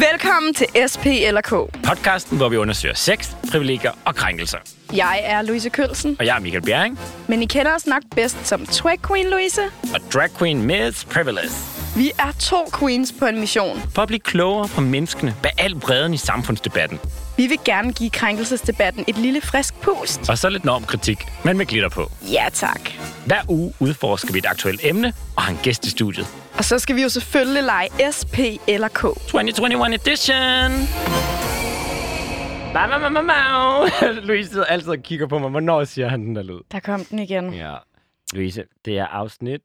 Velkommen til SP eller K. Podcasten, hvor vi undersøger sex, privilegier og krænkelser. Jeg er Louise Kølsen, Og jeg er Michael Bjerring, men I kender os nok bedst som Twag Queen Louise. og drag queen Miss Privilege. Vi er to queens på en mission. For at blive klogere på menneskene bag al bredden i samfundsdebatten. Vi vil gerne give krænkelsesdebatten et lille frisk pust. Og så lidt normkritik, men med glitter på. Ja tak. Hver uge udforsker vi et aktuelt emne og har en gæst i studiet. Og så skal vi jo selvfølgelig lege SP eller K. 2021 edition! Ba, ba, ba, ba. Louise sidder altid og kigger på mig. Hvornår siger han den der lyd? Der kom den igen. Ja. Louise, det er afsnit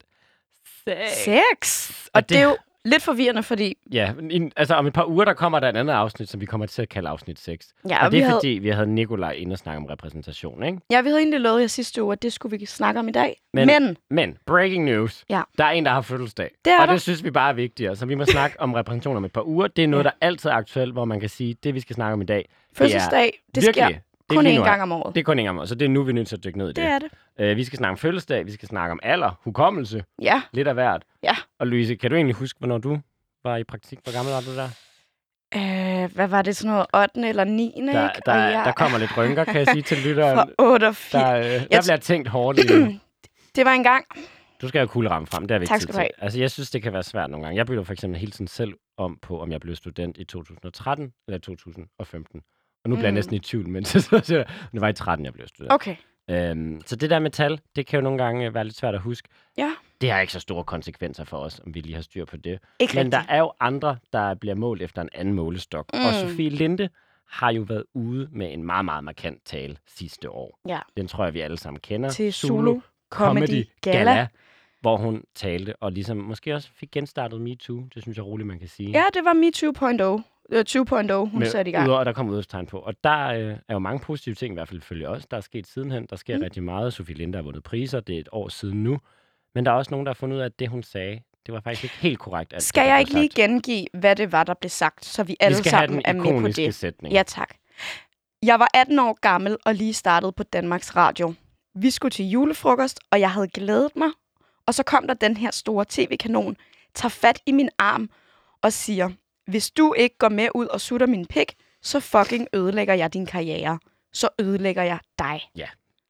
6. Sex. Og det er jo lidt forvirrende, fordi Ja, i, altså om et par uger, der kommer der et andet afsnit, som vi kommer til at kalde afsnit 6. Ja, og og det vi er havde- fordi, vi havde Nikolaj inde og snakke om repræsentation, ikke? ja, vi havde egentlig lovet jer sidste uge, at det skulle vi snakke om i dag. Men- Men, Men breaking news. Ja. Der er en, der har fødselsdag. Det er og der. det synes vi bare er vigtigere. Så vi må snakke om repræsentation om et par uger. Det er noget, Ja. der altid er aktuelt, hvor man kan sige, det vi skal snakke om i dag, fødselsdag, det virkelig, sker det er kun én gang om året. Det er kun en gang om året, så det er nu, vi er nødt til at dykke ned i det. Det er det. Uh, vi skal snakke om fødselsdag, vi skal snakke om alder, hukommelse, Ja, lidt af hvert. ja. Og Louise, kan du egentlig huske, hvornår du var i praktik? Hvor gammel var du der? Øh, hvad var det, sådan noget 8. eller 9. Der, ikke? der, Og jeg der kommer lidt rynker, kan jeg sige til lytteren. fra 88. Der, øh, der Jeg- bliver tænkt hårdt nu. Det var en gang. Du skal have kugleramme frem, det er vigtigt. Tak skal du have. Altså, jeg synes, det kan være svært nogle gange. Jeg bytter for eksempel hele tiden selv om på, om jeg blev student i 2013 eller 2015. Og nu bliver mm. jeg næsten i tvivl, men så, så, så, det var i 13, jeg blev student. Okay. Øhm, så det der med tal, det kan jo nogle gange øh, være lidt svært at huske. Ja. Det har ikke så store konsekvenser for os, om vi lige har styr på det. Ikke men rigtig. der er jo andre, der bliver målt efter en anden målestok. Mm. Og Sofie Linde har jo været ude med en meget, meget markant tale sidste år. Ja. Den tror jeg, vi alle sammen kender. Til Zulu Comedy, Comedy Gala. Gala hvor hun talte, og ligesom måske også fik genstartet MeToo. Det synes jeg roligt, man kan sige. Ja, det var MeToo.0. 20.0, hun med, satte i gang. Udover, der kom udøvstegn på. Og der øh, er jo mange positive ting, i hvert fald følge os, der er sket sidenhen. Der sker mm. rigtig meget. Sofie Linde har vundet priser, det er et år siden nu. Men der er også nogen, der har fundet ud af, at det, hun sagde, det var faktisk ikke helt korrekt. Alt skal jeg ikke lige gengive, hvad det var, der blev sagt, så vi alle vi sammen er med på det? Sætning. Ja, tak. Jeg var 18 år gammel og lige startet på Danmarks Radio. Vi skulle til julefrokost, og jeg havde glædet mig. Og så kom der den her store tv-kanon, tager fat i min arm og siger, hvis du ikke går med ud og sutter min pik, så fucking ødelægger jeg din karriere. Så ødelægger jeg dig.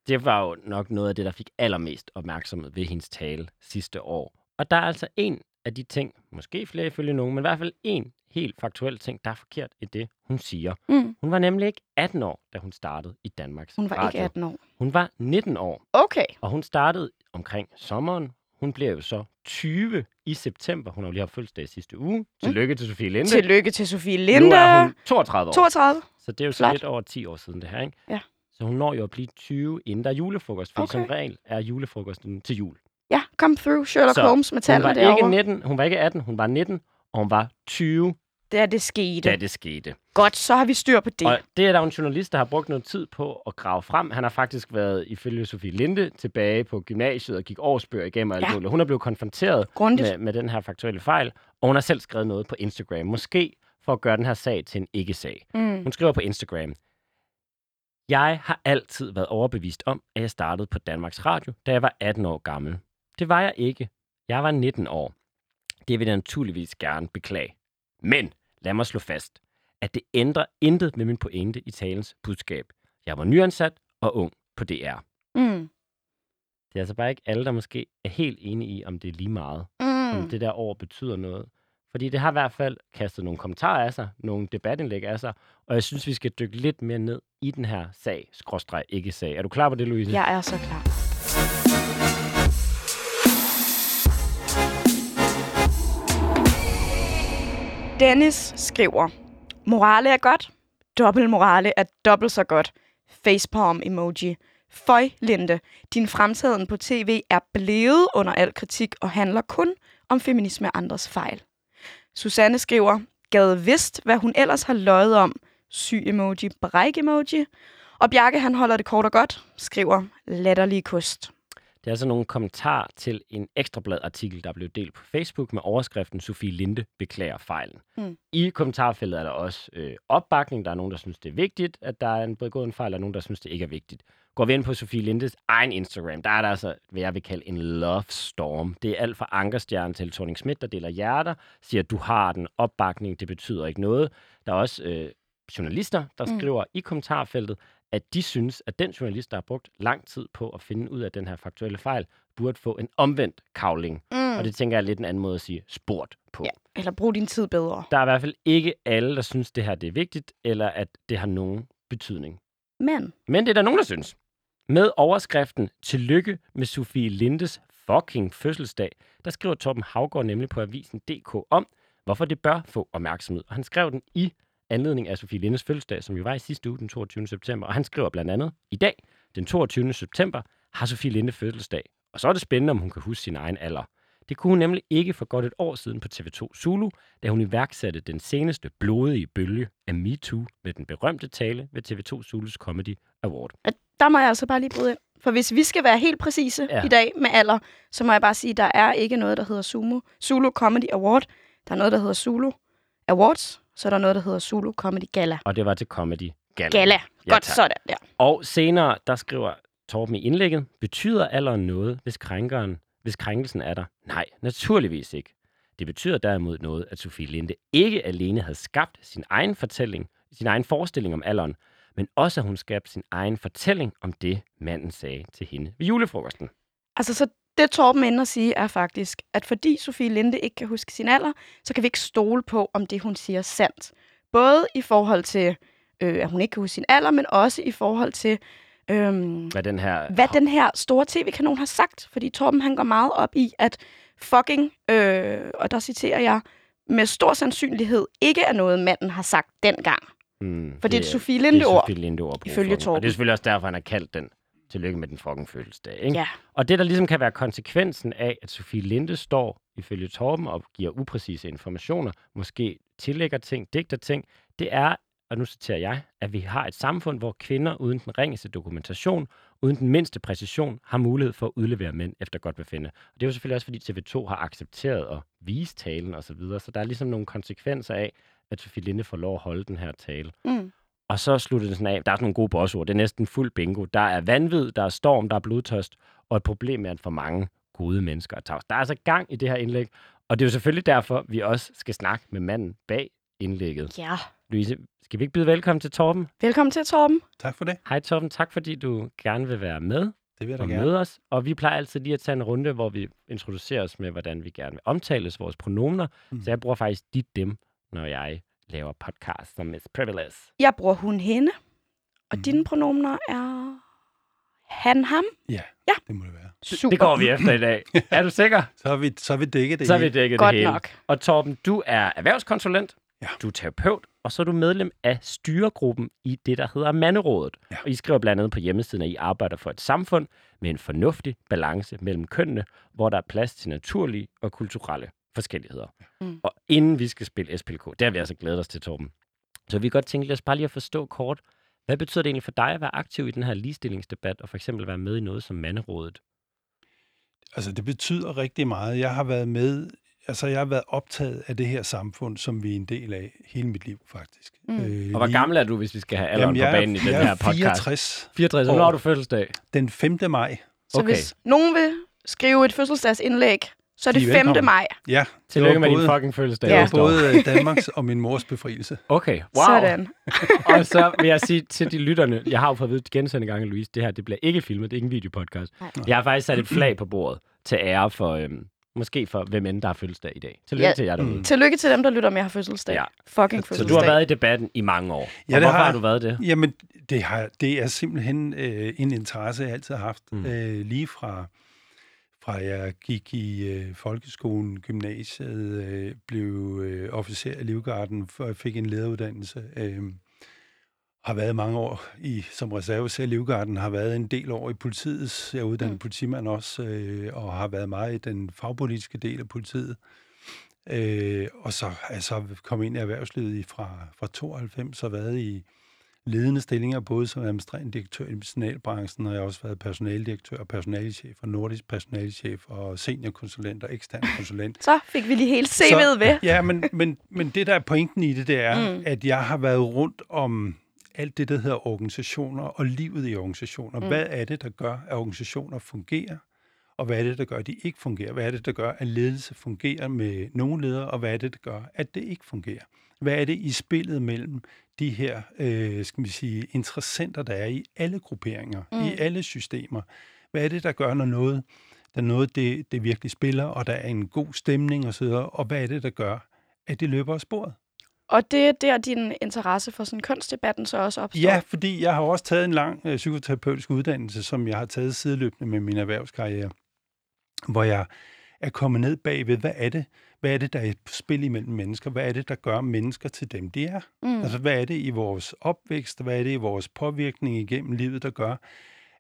Det var jo nok noget af det, der fik allermest opmærksomhed ved hendes tale sidste år. Og der er altså en af de ting, måske flere ifølge nogen, men i hvert fald en helt faktuel ting, der er forkert i det, hun siger. Mm. Hun var nemlig ikke 18 år, da hun startede i Danmarks Hun var Radio. ikke 18 år. Hun var 19 år, Okay. og hun startede omkring sommeren. Hun bliver jo så 20 i september. Hun har jo lige haft fødselsdag sidste uge. Tillykke til Sofie Linde. Tillykke til Sofie Nu Linde. er hun 32 år. 32. Så det er jo så Flot. lidt over 10 år siden det her, ikke? Ja. Så hun når jo at blive 20, inden der er julefrokost. Fordi Okay. som regel er julefrokosten til jul. Ja, come through Sherlock Så Holmes med tallene derovre. ikke 19, hun var ikke 18, hun var 19, og hun var 20, Da det skete. da det skete. Godt, så har vi styr på det. Og det er der en journalist, der har brugt noget tid på at grave frem. Han har faktisk været, ifølge Sofie Linde, tilbage på gymnasiet og gik årsbøger igennem og alt Ja. muligt. Hun er blevet konfronteret Grundigt. med, med den her faktuelle fejl, og hun har selv skrevet noget på Instagram. Måske for at gøre den her sag til en ikke-sag. Mm. Hun skriver på Instagram, Jeg har altid været overbevist om, at jeg startede på Danmarks Radio, da jeg var 18 år gammel. Det var jeg ikke. Jeg var 19 år. Det vil jeg naturligvis gerne beklage. Men lad mig slå fast, at det ændrer intet med min pointe i talens budskab. Jeg var nyansat og ung på DR. Mm. Det er altså bare ikke alle, der måske er helt enige i, om det er lige meget. Mm. Om det der år betyder noget. Fordi det har i hvert fald kastet nogle kommentarer af sig, nogle debatindlæg af sig, og jeg synes, vi skal dykke lidt mere ned i den her sag, skråstreg ikke sag. Er du klar på det, Louise? Jeg er så klar. Dennis skriver, morale er godt, dobbelt morale er dobbelt så godt. Facepalm emoji. Føj, Linde. Din fremtiden på tv er blevet under al kritik og handler kun om feminisme og andres fejl. Susanne skriver, gad vidst, hvad hun ellers har løjet om. Syg emoji, bræk emoji. Og Bjarke, han holder det kort og godt, skriver latterlig kost. Det er altså nogle kommentarer til en ekstrablad-artikel, der blev delt på Facebook med overskriften Sofie Linde beklager fejlen. Mm. I kommentarfeltet er der også øh, opbakning. Der er nogen, der synes, det er vigtigt, at der er en begået en fejl, og nogen, der synes, det ikke er vigtigt. Går vi ind på Sofie Lindes egen Instagram, der er der altså, hvad jeg vil kalde en love storm. Det er alt fra Ankerstjerne til Tony Schmidt, der deler hjerter, siger, du har den opbakning, det betyder ikke noget. Der er også øh, journalister, der Mm. skriver i kommentarfeltet, at de synes, at den journalist, der har brugt lang tid på at finde ud af den her faktuelle fejl, burde få en omvendt kavling. Mm. Og det tænker jeg er lidt en anden måde at sige spurgt på. Ja, eller brug din tid bedre. Der er i hvert fald ikke alle, der synes, det her det er vigtigt, eller at det har nogen betydning. Men Men det er der nogen, der synes. Med overskriften Tillykke med Sofie Lindes fucking fødselsdag, der skriver Torben Havgård nemlig på avisen.dk om, hvorfor det bør få opmærksomhed. Og han skrev den i anledning af Sofie Lindes fødselsdag, som jo var i sidste uge, den 22. september. Og han skriver blandt andet, i dag, den 22. september, har Sofie Linde fødselsdag. Og så er det spændende, om hun kan huske sin egen alder. Det kunne hun nemlig ikke for godt et år siden på TV2 Zulu, da hun iværksatte den seneste blodige bølge af MeToo med den berømte tale ved TV2 Zulus Comedy Award. der må jeg altså bare lige bryde ind. For hvis vi skal være helt præcise ja. i dag med alder, så må jeg bare sige, at der er ikke noget, der hedder Sumo. Zulu Comedy Award. Der er noget, der hedder Zulu Awards. Så er der noget, der hedder Zulu Comedy Gala. Og det var til Comedy Gala. Gala. Ja, Godt tak. sådan der. Og senere, der skriver Torben i indlægget, betyder alderen noget, hvis, krænkeren, hvis krænkelsen er der? Nej, naturligvis ikke. Det betyder derimod noget, at Sofie Linde ikke alene havde skabt sin egen fortælling, sin egen forestilling om alderen, men også at hun skabte sin egen fortælling om det, manden sagde til hende ved julefrokosten. Altså, så det Torben ender at sige er faktisk, at fordi Sofie Linde ikke kan huske sin alder, så kan vi ikke stole på, om det, hun siger, er sandt. Både i forhold til, øh, at hun ikke kan huske sin alder, men også i forhold til, øh, Hvad den her... hvad den her store tv-kanon har sagt. Fordi Torben han går meget op i, at fucking, øh, og der citerer jeg, med stor sandsynlighed ikke er noget, manden har sagt dengang. Hmm, For det er et Sofie det er Linde-ord. Sofie Linde-ord. bruge ifølge fucking. Og Torben. det er selvfølgelig også derfor, han har kaldt den tillykke med den fucking fødselsdag. Ikke? Ja. Og det, der ligesom kan være konsekvensen af, at Sofie Linde står ifølge Torben og giver upræcise informationer, måske tillægger ting, digter ting, det er, og nu citerer jeg, at vi har et samfund, hvor kvinder uden den ringeste dokumentation, uden den mindste præcision, har mulighed for at udlevere mænd efter godt befinde. Og det er jo selvfølgelig også, fordi TV2 har accepteret at vise talen osv., så, videre. så der er ligesom nogle konsekvenser af, at Sofie Linde får lov at holde den her tale. Mm. Og så slutter det sådan af. Der er sådan nogle gode bossord. Det er næsten fuld bingo. Der er vanvid, der er storm, der er blodtørst, og et problem er, at for mange gode mennesker er tavs. Der er altså gang i det her indlæg, og det er jo selvfølgelig derfor, vi også skal snakke med manden bag indlægget. ja. Louise, skal vi ikke byde velkommen til Torben? Velkommen til, Torben. Tak for det. Hej Torben, tak fordi du gerne vil være med Det vil jeg da og gerne. møde os. Og vi plejer altid lige at tage en runde, hvor vi introducerer os med, hvordan vi gerne vil omtales vores pronomener. Mm. Så jeg bruger faktisk dit dem, når jeg laver podcast som Miss Privilege. Jeg bruger hun hende, og Mhm. dine pronomener er han, ham. Ja, Ja. det må det være. Super. Det går vi efter i dag. Er du sikker? Så har vi, så har vi dækket det Så har vi dækket Godt det hele. nok. Og Torben, du er erhvervskonsulent, Ja. du er terapeut, og så er du medlem af styregruppen i det, der hedder Manderådet. Ja. Og I skriver blandt andet på hjemmesiden, at I arbejder for et samfund med en fornuftig balance mellem kønnene, hvor der er plads til naturlige og kulturelle forskelligheder. Mm. Og inden vi skal spille SPLK, det har vi altså glædet os til, Torben. Så vi godt tænke, lad os bare lige at forstå kort, hvad betyder det egentlig for dig at være aktiv i den her ligestillingsdebat, og for eksempel være med i noget som Manderådet? Altså, det betyder rigtig meget. Jeg har været med, altså jeg har været optaget af det her samfund, som vi er en del af hele mit liv, faktisk. Mm. Øh, Og hvor lige- gammel er du, hvis vi skal have alderen Jamen, på banen i den jeg her er podcast? 64. 64, og år. nu har du fødselsdag. Den 5. maj. Så Okay. hvis nogen vil skrive et fødselsdagsindlæg, så er det De er 5. velkommen. maj. Ja, Tillykke det med var din både, fucking fødselsdag. Ja. det var både øh, Danmarks og min mors befrielse. Okay, wow. Sådan. og så vil jeg sige til de lytterne, jeg har jo fået at vide gensende gange, Louise, det her det bliver ikke filmet, det er ikke en videopodcast. Nej. Jeg har faktisk sat et flag på bordet til ære for, øhm, måske for hvem end der har fødselsdag i dag. Tillykke Ja. til jer derude. Mm. Tillykke til dem, der lytter med, har fødselsdag. Ja. Fucking Så fødselsdag. Så du har været i debatten i mange år. Ja, og det hvorfor har har jeg. du været det? Jamen, det, har, det er simpelthen øh, en interesse, jeg altid har haft. Mm. Øh, lige fra, fra jeg gik i øh, folkeskolen, gymnasiet, øh, blev øh, officer i Livgarden, før jeg fik en lederuddannelse. Øh, har været mange år i, som reserveofficer i Livgarden, har været en del år i politiet. Jeg er uddannet Mm. politimand også, øh, og har været meget i den fagpolitiske del af politiet. Øh, og så er jeg så kommet ind i erhvervslivet i fra, fra 92 og været i ledende stillinger, både som administrerende direktør i medicinalbranchen, og jeg har også været personaldirektør og personalchef og nordisk personalchef og seniorkonsulent og ekstern konsulent. Så fik vi lige hele CV'et ved. Ja, men, men, men det, der er pointen i det, det er, mm. at jeg har været rundt om alt det, der hedder organisationer og livet i organisationer. Mm. Hvad er det, der gør, at organisationer fungerer? Og hvad er det, der gør, at de ikke fungerer? Hvad er det, der gør, at ledelse fungerer med nogle ledere? Og hvad er det, der gør, at det ikke fungerer? Hvad er det i spillet mellem de her, øh, skal vi sige, interessenter, der er i alle grupperinger, mm. i alle systemer? Hvad er det, der gør, når noget, der noget det, det virkelig spiller, og der er en god stemning osv., og hvad er det, der gør, at det løber af sporet? Og det er der, din interesse for sådan kunstdebatten så også opstår? Ja, fordi jeg har også taget en lang øh, psykoterapeutisk uddannelse, som jeg har taget sideløbende med min erhvervskarriere, hvor jeg er kommet ned bagved, hvad er det, hvad er det, der er et spil imellem mennesker? Hvad er det, der gør mennesker til dem, de er? Mm. Altså, hvad er det i vores opvækst? Hvad er det i vores påvirkning igennem livet, der gør,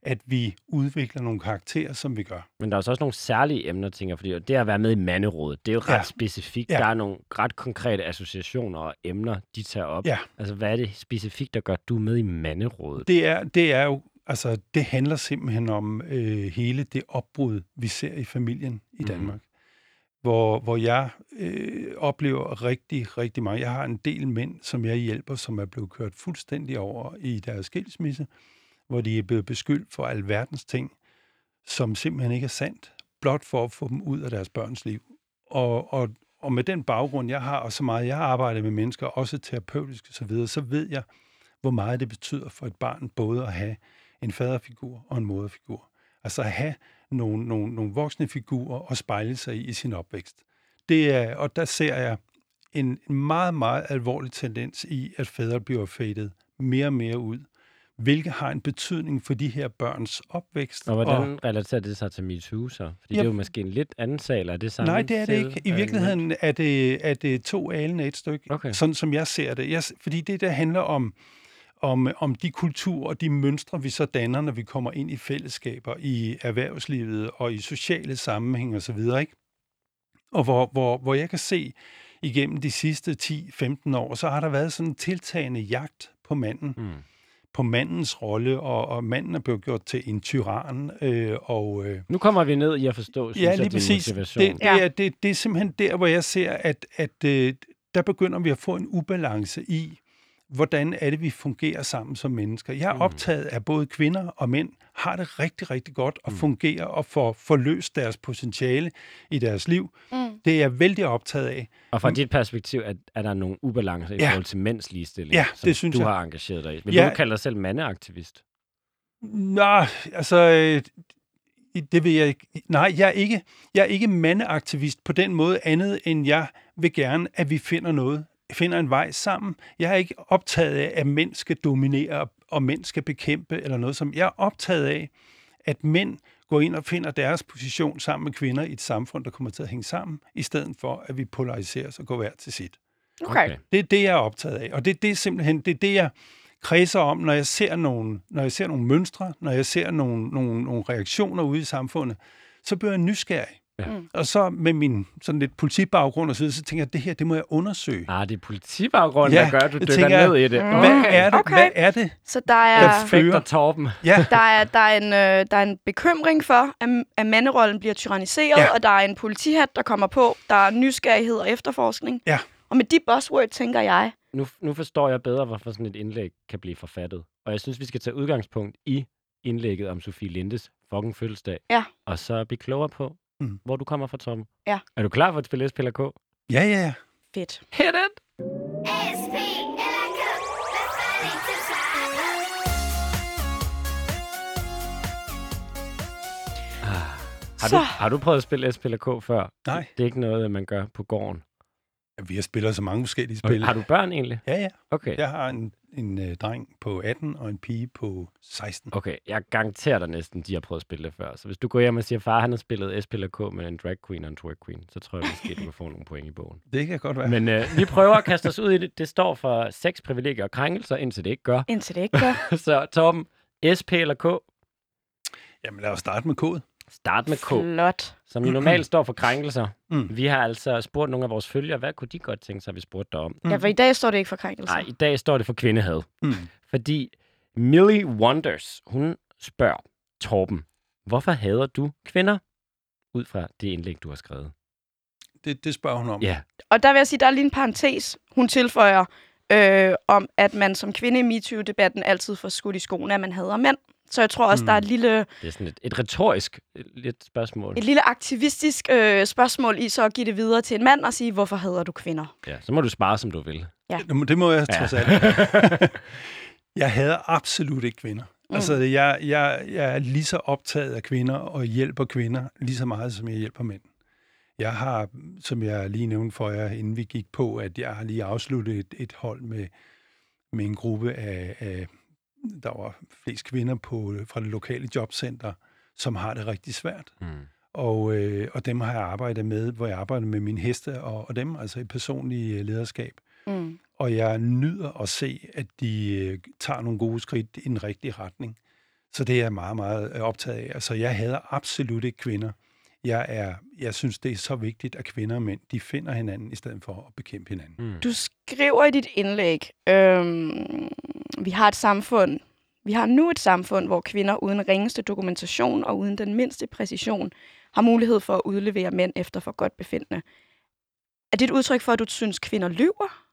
at vi udvikler nogle karakterer, som vi gør. Men der er også nogle særlige emner, tænker jeg, fordi det at være med i manderådet, det er jo ret ja. specifikt. Ja. Der er nogle ret konkrete associationer og emner, de tager op. Ja. Altså, hvad er det specifikt, der gør, at du er med i manderådet? Det er, det er jo, altså, det handler simpelthen om øh, hele det opbrud, vi ser i familien i mhm. Danmark. Mm. Hvor, hvor jeg øh, oplever rigtig, rigtig meget. Jeg har en del mænd, som jeg hjælper, som er blevet kørt fuldstændig over i deres skilsmisse hvor de er blevet beskyldt for alverdens ting, som simpelthen ikke er sandt, blot for at få dem ud af deres børns liv. Og, og, og med den baggrund, jeg har, og så meget jeg har arbejdet med mennesker, også terapeutisk og så videre, så ved jeg, hvor meget det betyder for et barn både at have en faderfigur og en moderfigur. Altså at have nogle, nogle, nogle voksne figurer og spejle sig i i sin opvækst. Det er, og der ser jeg en meget, meget alvorlig tendens i, at fædre bliver fadet mere og mere ud hvilket har en betydning for de her børns opvækst. Og hvordan og, relaterer det sig til MeToo så? Fordi ja, det er jo måske en lidt anden sag, eller er det samme Nej, det er det ikke. I virkeligheden er det, er det to alene et stykke, okay. sådan som jeg ser det. Jeg, fordi det, der handler om, om, om de kulturer og de mønstre, vi så danner, når vi kommer ind i fællesskaber, i erhvervslivet og i sociale sammenhæng osv., ikke? Og hvor, hvor, hvor jeg kan se igennem de sidste 10-15 år, så har der været sådan en tiltagende jagt på manden. Mm på mandens rolle, og, og manden er blevet gjort til en tyran. Øh, og, øh, nu kommer vi ned i at forstå, synes ja, lige jeg, præcis. motivation. Det, det, ja. er, det, det er simpelthen der, hvor jeg ser, at, at øh, der begynder vi at få en ubalance i, hvordan er det, vi fungerer sammen som mennesker. Jeg er mm. optaget af både kvinder og mænd, har det rigtig, rigtig godt og mm. fungerer og får forløst deres potentiale i deres liv. Mm. Det er jeg vældig optaget af. Og fra dit perspektiv, er, er der nogle ubalancer i ja. forhold til mænds ligestilling, ja, som det synes du jeg. har engageret dig i? Vil ja. du kalde dig selv mandeaktivist? Nå, altså, øh, det vil jeg ikke. Nej, jeg er ikke, jeg er ikke mandeaktivist på den måde andet, end jeg vil gerne, at vi finder noget, finder en vej sammen. Jeg er ikke optaget af, at mænd skal dominere og mænd skal bekæmpe eller noget som. Jeg er optaget af, at mænd går ind og finder deres position sammen med kvinder i et samfund, der kommer til at hænge sammen, i stedet for, at vi polariserer og går hver til sit. Okay. Det er det, jeg er optaget af. Og det, det er simpelthen det, er det jeg kredser om, når jeg ser nogle, når jeg ser nogle mønstre, når jeg ser nogle, nogle, nogle reaktioner ude i samfundet, så bliver jeg nysgerrig. Ja. Mm. Og så med min sådan lidt politibaggrund og så, videre, så tænker jeg, det her, det må jeg undersøge. Ah, det er politibaggrund, ja, der gør, at du dykker tænker, ned i det. Okay. Hvad er det? Okay. Hvad er det? Så der er, der fører Torben. Ja. Der er, der, er en, øh, der er en bekymring for, at, at manderollen bliver tyranniseret, ja. og der er en politihat, der kommer på. Der er nysgerrighed og efterforskning. Ja. Og med de buzzwords tænker jeg... Nu, nu forstår jeg bedre, hvorfor sådan et indlæg kan blive forfattet. Og jeg synes, vi skal tage udgangspunkt i indlægget om Sofie Lindes fucking fødselsdag. Ja. Og så blive klogere på, mm. hvor du kommer fra, Tom. Ja. Er du klar for at spille SPLK? Ja, ja, ja. Fedt. Hit it! Ah. Har, du, har du prøvet at spille SPLK før? Nej. Det er ikke noget, man gør på gården. Ja, vi har spillet så mange forskellige spil. Har du børn egentlig? Ja, ja. Okay. Jeg har en en øh, dreng på 18 og en pige på 16. Okay, jeg garanterer dig næsten, de har prøvet at spille det før. Så hvis du går hjem og siger, far han har spillet SPLK med en drag queen og en twerk queen, så tror jeg måske, du kan få nogle point i bogen. Det kan godt være. Men øh, vi prøver at kaste os ud i det. Det står for seks privilegier og krænkelser, indtil det ikke gør. Indtil det ikke gør. så Torben, SP eller K? Jamen lad os starte med K'et. Start med K, Flot. som jo normalt står for krænkelser. Mm. Vi har altså spurgt nogle af vores følgere, hvad kunne de godt tænke sig, at vi spurgte dig om? Ja, for i dag står det ikke for krænkelser. Nej, i dag står det for kvindehad. Mm. Fordi Millie Wonders, hun spørger Torben, hvorfor hader du kvinder? Ud fra det indlæg, du har skrevet. Det, det spørger hun om. Ja, Og der vil jeg sige, der er lige en parentes, hun tilføjer, øh, om at man som kvinde i MeToo-debatten altid får skudt i skoene, at man hader mænd. Så jeg tror også, Mm. der er et lille, det er sådan et, et retorisk lidt spørgsmål. et lille aktivistisk øh, spørgsmål i så at give det videre til en mand og sige, hvorfor hader du kvinder? Ja, så må du spare, som du vil. Det må- Det må jeg Ja. trods alt. jeg hader absolut ikke kvinder. Mm. Altså, jeg, jeg, jeg er lige så optaget af kvinder og hjælper kvinder lige så meget, som jeg hjælper mænd. Jeg har, som jeg lige nævnte for jer, inden vi gik på, at jeg har lige afsluttet et, et hold med, med en gruppe af, af, der var flest kvinder på, fra det lokale jobcenter, som har det rigtig svært. Mm. Og, øh, og dem har jeg arbejdet med, hvor jeg arbejder med mine heste og, og dem, altså i personlig øh, lederskab. Mm. Og jeg nyder at se, at de øh, tager nogle gode skridt i den rigtige retning. Så det er jeg meget, meget øh, optaget af. Altså, jeg hader absolut ikke kvinder. Jeg, er, jeg synes, det er så vigtigt, at kvinder og mænd, de finder hinanden, i stedet for at bekæmpe hinanden. Mm. Du skriver i dit indlæg, øhm, vi har et samfund, vi har nu et samfund, hvor kvinder uden ringeste dokumentation og uden den mindste præcision har mulighed for at udlevere mænd efter for godt befindende. Er det et udtryk for, at du synes, kvinder lyver?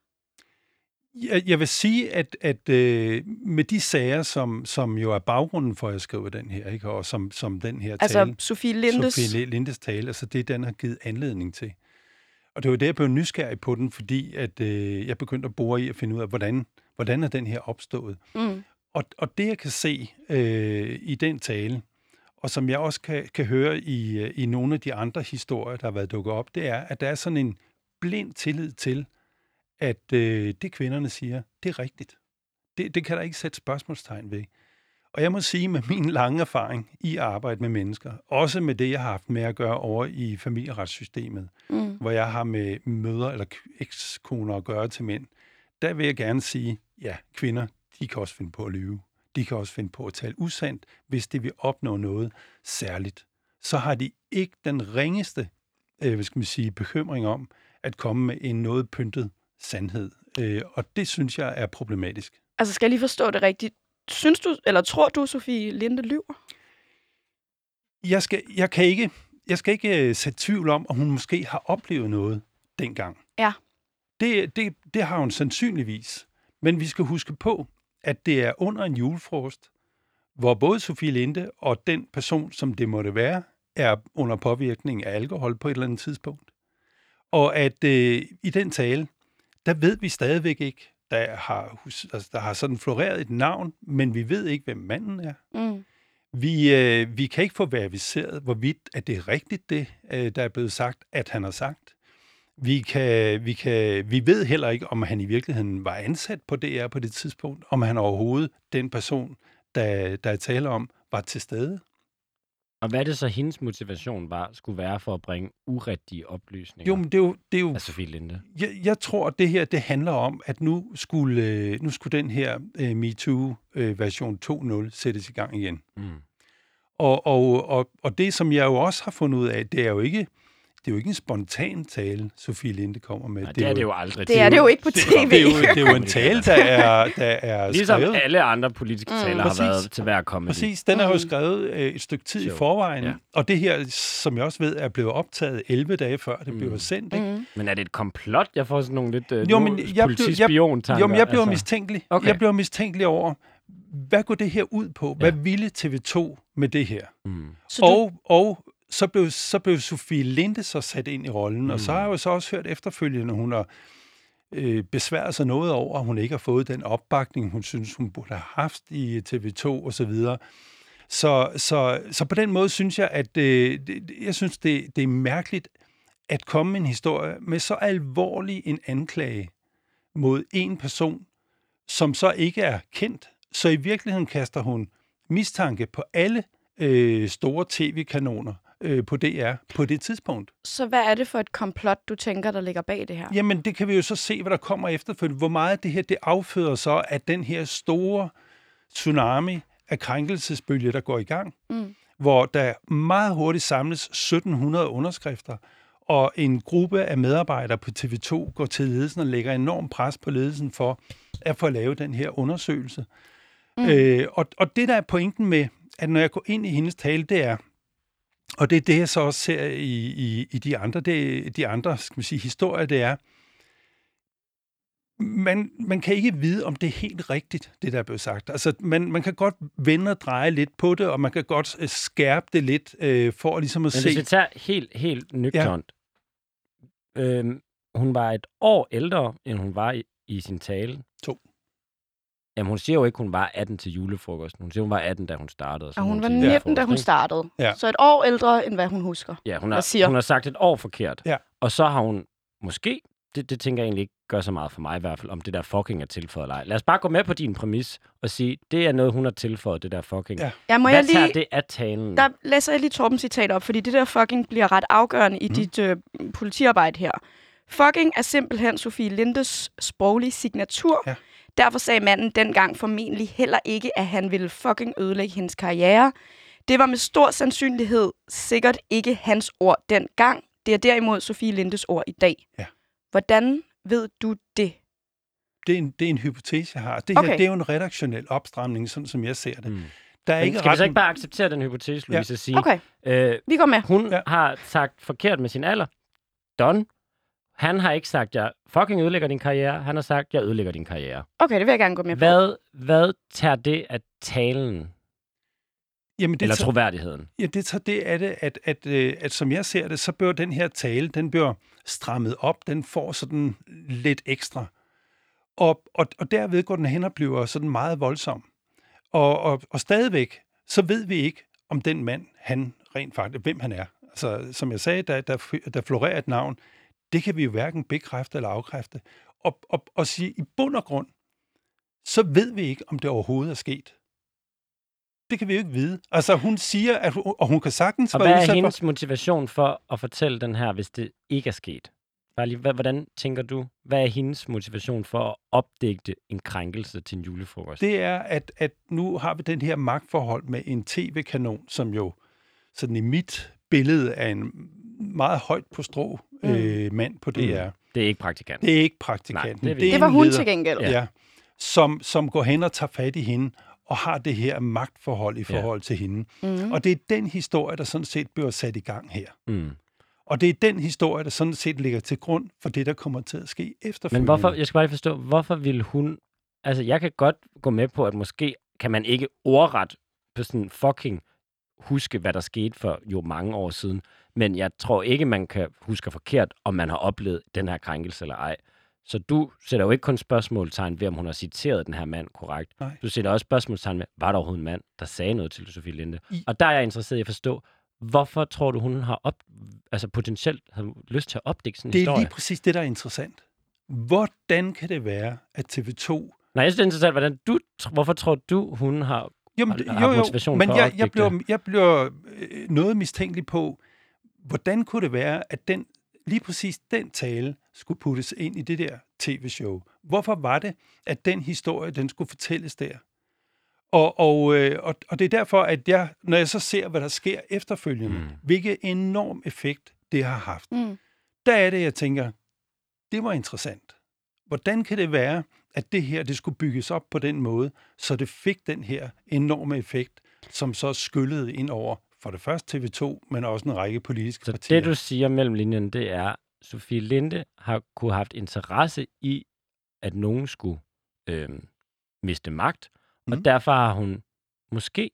Jeg, jeg vil sige, at, at øh, med de sager, som, som jo er baggrunden for, at jeg skriver den her, ikke? og som, som den her Altså, tale, Sofie Lindes... Sofie Lindes tale, altså det, den har givet anledning til. Og det var det, jeg blev nysgerrig på den, fordi at, øh, jeg begyndte at bore i at finde ud af, hvordan, hvordan er den her opstået. Mm. Og, og det, jeg kan se øh, i den tale, og som jeg også kan, kan høre i, øh, i nogle af de andre historier, der har været dukket op, det er, at der er sådan en blind tillid til, at øh, det kvinderne siger, det er rigtigt. Det, det kan der ikke sætte spørgsmålstegn ved. Og jeg må sige, med min lange erfaring i at arbejde med mennesker, også med det, jeg har haft med at gøre over i familieretssystemet, Mm. hvor jeg har med mødre eller ekskoner at gøre til mænd, der vil jeg gerne sige, ja, kvinder, de kan også finde på at lyve. De kan også finde på at tale usandt, hvis de vil opnå noget særligt. Så har de ikke den ringeste, øh, hvad skal man sige, bekymring om at komme med en noget pyntet sandhed. Øh, og det synes jeg er problematisk. Altså, skal jeg lige forstå det rigtigt? Synes du, eller tror du, Sofie Linde lyver? Jeg skal, jeg kan ikke, jeg skal ikke øh, sætte tvivl om, om hun måske har oplevet noget dengang. Ja. Det, det, det har hun sandsynligvis. Men vi skal huske på, at det er under en julefrost, hvor både Sofie Linde og den person, som det måtte være, er under påvirkning af alkohol på et eller andet tidspunkt. Og at øh, i den tale, der ved vi stadigvæk ikke, der har, altså, der har sådan floreret et navn, men vi ved ikke, hvem manden er. Mm. Vi, øh, vi kan ikke få verificeret, hvorvidt at det er rigtigt, det øh, der er blevet sagt, at han har sagt. Vi, kan, vi, kan, vi ved heller ikke, om han i virkeligheden var ansat på DR på det tidspunkt, om han overhovedet, den person, der, der er tale om, var til stede. Og hvad det så, hendes motivation var, skulle være for at bringe urigtige oplysninger Jo, men det er jo, det er jo Sofie Linde? jeg, jeg tror, at det her det handler om, at nu skulle, øh, nu skulle den her øh, MeToo-version 2.0 sættes i gang igen. Mm. Og, og, og, og det, som jeg jo også har fundet ud af, det er jo ikke, det er jo ikke en spontan tale, Sofie Linde kommer med. Nej, det er det jo aldrig. Det er det jo ikke på det, tv. det, er jo, det er jo en tale, der er, der er Ligesom skrevet. alle andre politiske Mm. taler har Præcis. været til hver comedy. Præcis, den er jo Mm. skrevet øh, et stykke tid i Så, forvejen, ja. og det her, som jeg også ved, er blevet optaget 11 dage før det Mm. blev sendt. Ikke? Mm. Men er det et komplot? Jeg får sådan nogle lidt uh, Jo, men jeg politispion-tanker. Jo, men jeg blev altså. mistænkelig. Okay. Jeg blev mistænkelig over, hvad går det her ud på? Hvad Ja. ville TV2 med det her? Mm. Så du, Og, og så, blev, så blev Sofie Linde så sat ind i rollen, mm. og så Mm. har jeg jo så også hørt efterfølgende, hun har øh, besværet sig noget over, at hun ikke har fået den opbakning, hun synes, hun burde have haft i TV2 og så videre. Så, så, så på den måde synes jeg, at øh, det, jeg synes, det, det er mærkeligt at komme med en historie med så alvorlig en anklage mod en person, som så ikke er kendt. Så i virkeligheden kaster hun mistanke på alle øh, store tv-kanoner øh, på DR på det tidspunkt. så hvad er det for et komplot, du tænker, der ligger bag det her? Jamen, det kan vi jo så se, hvad der kommer efterfølgende. Hvor meget af det her, det afføder så, at den her store tsunami af krænkelsesbølge, der går i gang. Mm. hvor der meget hurtigt samles 1700 underskrifter, og en gruppe af medarbejdere på TV2 går til ledelsen og lægger enorm pres på ledelsen for at få lavet den her undersøgelse. Mm. Øh, og, og det, der er pointen med, at når jeg går ind i hendes tale, det er, og det er det, jeg så også ser i, i, i de andre, det, de andre skal man sige, historier, det er, man, man kan ikke vide, om det er helt rigtigt, det der er blevet sagt. Altså, man, man kan godt vende og dreje lidt på det, og man kan godt øh, skærpe det lidt, øh, for ligesom at Men se... hvis vi tager helt, helt nøgternt. Ja. Øhm, hun var et år ældre, end hun var i, i sin tale. Jamen, hun siger jo ikke, hun var 18 til julefrokosten. Hun siger, hun var 18, da hun startede. Og hun var til 19, da hun startede. Ja. Så et år ældre, end hvad hun husker. Ja, hun har, siger? hun har sagt et år forkert. Ja. Og så har hun måske, det, det tænker jeg egentlig ikke gør så meget for mig i hvert fald, om det der fucking er tilføjet eller ej. Lad os bare gå med på din præmis og sige, det er noget, hun har tilføjet, det der fucking. Ja. Ja, må Hvad jeg lige... tager det af talen? Der læser jeg lige Torbens citat op, fordi det der fucking bliver ret afgørende i Mm. dit øh, politiarbejde her. Fucking er simpelthen Sofie Lindes sproglige signatur. Ja. Derfor sagde manden dengang formentlig heller ikke, at han ville fucking ødelægge hendes karriere. Det var med stor sandsynlighed sikkert ikke hans ord dengang. Det er derimod Sofie Lindes ord i dag. Ja. Hvordan ved du det? Det er, en, det er en hypotese, jeg har. Det her Okay. det er jo en redaktionel opstramning, sådan som jeg ser det. Mm. Der er Men ikke skal vi så ikke bare acceptere den hypotese, Ja. Louise, og sige, Okay, øh, vi går med. hun Ja. ja. har sagt forkert med sin alder. Don. Han har ikke sagt, jeg fucking ødelægger din karriere. Han har sagt, jeg ødelægger din karriere. Okay, det vil jeg gerne gå med på. Hvad, hvad tager det af talen, Jamen, det eller tager- troværdigheden? Ja, det tager det af det, at, at, øh, at som jeg ser det, så bør den her tale, den bliver strammet op, den får sådan lidt ekstra. Og, og, og derved går den hen og bliver sådan meget voldsom. Og, og, og stadigvæk, så ved vi ikke, om den mand, han rent faktisk, hvem han er. Altså, som jeg sagde, der, der, der florerer et navn, det kan vi jo hverken bekræfte eller afkræfte. Og, og, og sige, i bund og grund, så ved vi ikke, om det overhovedet er sket. Det kan vi jo ikke vide. Altså, hun siger, at hun, og hun kan sagtens Og være hvad er hendes motivation for at fortælle den her, hvis det ikke er sket? Bare lige, hvordan tænker du? Hvad er hendes motivation for at opdægte en krænkelse til en julefrokost? det er, at, at nu har vi den her magtforhold med en tv-kanon, som jo sådan i mit billede er en meget højt på strå Mm. øh, mand på DR. Det er ikke praktikant. Det er ikke praktikanten. Nej, det er er Det var hun leder. til gengæld. Ja. ja. Som, som går hen og tager fat i hende, og har det her magtforhold i Ja. forhold til hende. Mm. Og det er den historie, der sådan set bliver sat i gang her. Mm. Og det er den historie, der sådan set ligger til grund for det, der kommer til at ske efterfølgende. Men hvorfor, jeg skal bare lige forstå, hvorfor ville hun... Altså, jeg kan godt gå med på, at måske kan man ikke ordret på sådan fucking huske, hvad der skete for jo mange år siden. Men jeg tror ikke, man kan huske forkert, om man har oplevet den her krænkelse eller ej. Så du sætter jo ikke kun spørgsmålstegn ved, om hun har citeret den her mand korrekt. Nej. Du sætter også spørgsmålstegn ved, var der overhovedet en mand, der sagde noget til Sofie Linde? I- Og der er jeg interesseret i at forstå, hvorfor tror du, hun har op, altså potentielt har lyst til at opdække sådan en Det er historie? lige præcis det, der er interessant. Hvordan kan det være, at TV2... Nej, jeg synes, det er interessant, hvordan du, hvorfor tror du, hun har... Jamen, Har- jo, jo, motivation men for at jeg, jeg, bliver, jeg bliver øh, noget mistænkelig på, hvordan kunne det være, at den, lige præcis den tale skulle puttes ind i det der tv-show? Hvorfor var det, at den historie, den skulle fortælles der? Og, og, øh, og, og det er derfor, at jeg, når jeg så ser, hvad der sker efterfølgende, Mm. hvilken enorm effekt det har haft, Mm. der er det, jeg tænker, det var interessant. Hvordan kan det være, at det her det skulle bygges op på den måde, så det fik den her enorme effekt, som så skyllede ind over for det første TV2, men også en række politiske Så partier. det, du siger mellem linjen, det er, Sofie Linde har kunne haft interesse i, at nogen skulle øh, miste magt, mm. og Mhm. derfor har hun måske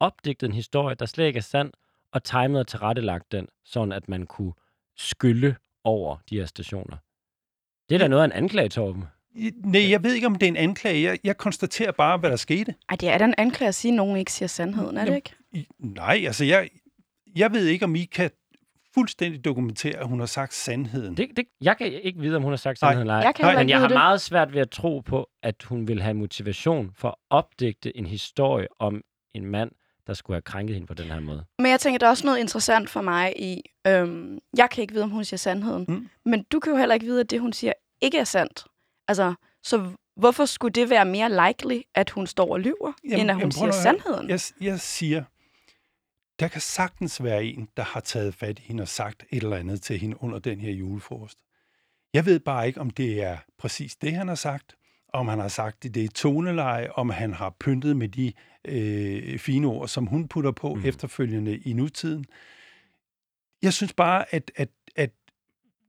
opdigtet en historie, der slet ikke er sand, og timet og tilrettelagt den, sådan at man kunne skylle over de her stationer. Det er da noget af en anklage, Torben. Nej, jeg ved ikke, om det er en anklage. Jeg, jeg konstaterer bare, hvad der skete. Ej, det er da en anklage at sige, at nogen ikke siger sandheden, er det Jamen, ikke? I, nej, altså jeg, jeg ved ikke, om I kan fuldstændig dokumentere, at hun har sagt sandheden. Det, det, jeg kan ikke vide, om hun har sagt sandheden eller ej. Jeg kan Nej, Men jeg har det. meget svært ved at tro på, at hun vil have motivation for at opdigte en historie om en mand, der skulle have krænket hende på den her måde. Men jeg tænker, der er også noget interessant for mig i, øhm, jeg kan ikke vide, om hun siger sandheden. Mm. Men du kan jo heller ikke vide, at det, hun siger, ikke er sandt. Altså, så hvorfor skulle det være mere likely, at hun står og lyver, Jamen, end at hun jamen, siger sandheden? Jeg, jeg siger, Der kan sagtens være en, der har taget fat i hende og sagt et eller andet til hende under den her julefrokost. Jeg ved bare ikke, om det er præcis det, han har sagt, om han har sagt det, det er toneleje, om han har pyntet med de øh, fine ord, som hun putter på mm. efterfølgende i nutiden. Jeg synes bare, at, at, at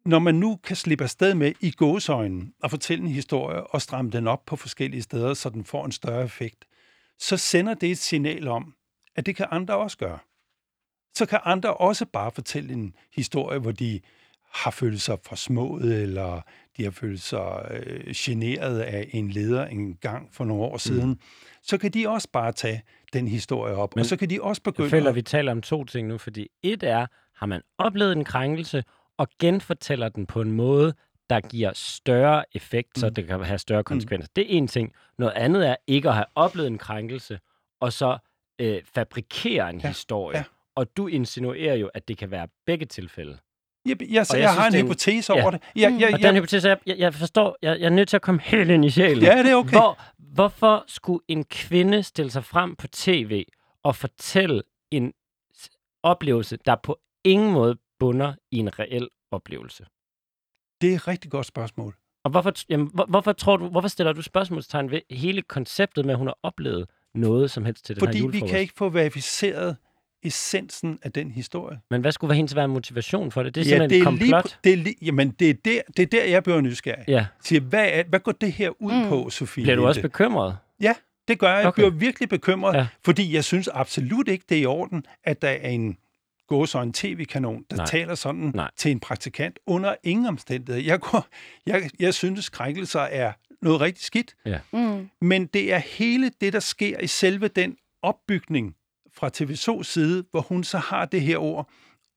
når man nu kan slippe afsted med i gåsøjnen og fortælle en historie og stramme den op på forskellige steder, så den får en større effekt, så sender det et signal om, at det kan andre også gøre. Så kan andre også bare fortælle en historie, hvor de har følt sig forsmået, eller de har følt sig øh, generet af en leder en gang for nogle år siden, mm. så kan de også bare tage den historie op, Men og så kan de også begynde... Jeg føler, at vi taler om to ting nu, fordi et er, har man oplevet en krænkelse, og genfortæller den på en måde, der giver større effekt, mm. så det kan have større mm. konsekvenser. Mm. Det er en ting. Noget andet er ikke at have oplevet en krænkelse, og så øh, fabrikere en ja. historie. Ja. Og du insinuerer jo, at det kan være begge tilfælde. Jeg, jeg, jeg, jeg har en hypotese over ja. det. Jeg, jeg, og den hypotese, jeg, jeg, jeg forstår, jeg, jeg er nødt til at komme helt ind i sjælen. Ja, det er okay. Hvor, hvorfor skulle en kvinde stille sig frem på tv og fortælle en oplevelse, der på ingen måde bunder i en reel oplevelse? Det er et rigtig godt spørgsmål. Og hvorfor, jamen, hvor, hvorfor, tror du, hvorfor stiller du spørgsmålstegn ved hele konceptet med, at hun har oplevet noget som helst til den Fordi her julefrokost? Fordi vi kan ikke få verificeret essensen af den historie. Men hvad skulle være hendes være motivation for det? Det er ja, simpelthen det er komplot. Lige, det er lige, jamen, det er, der, det er der, jeg bliver nysgerrig. Ja. Siger, hvad, er, hvad går det her ud mm. på, Sofie? Bliver du også bekymret? Ja, det gør jeg. Jeg okay. bliver virkelig bekymret, ja. fordi jeg synes absolut ikke, det er i orden, at der er en så en tv-kanon, der Nej. taler sådan Nej. til en praktikant under ingen omstændigheder. Jeg, går, jeg, jeg synes, krænkelser er noget rigtig skidt. Ja. Mm. Men det er hele det, der sker i selve den opbygning fra TV2's side, hvor hun så har det her ord,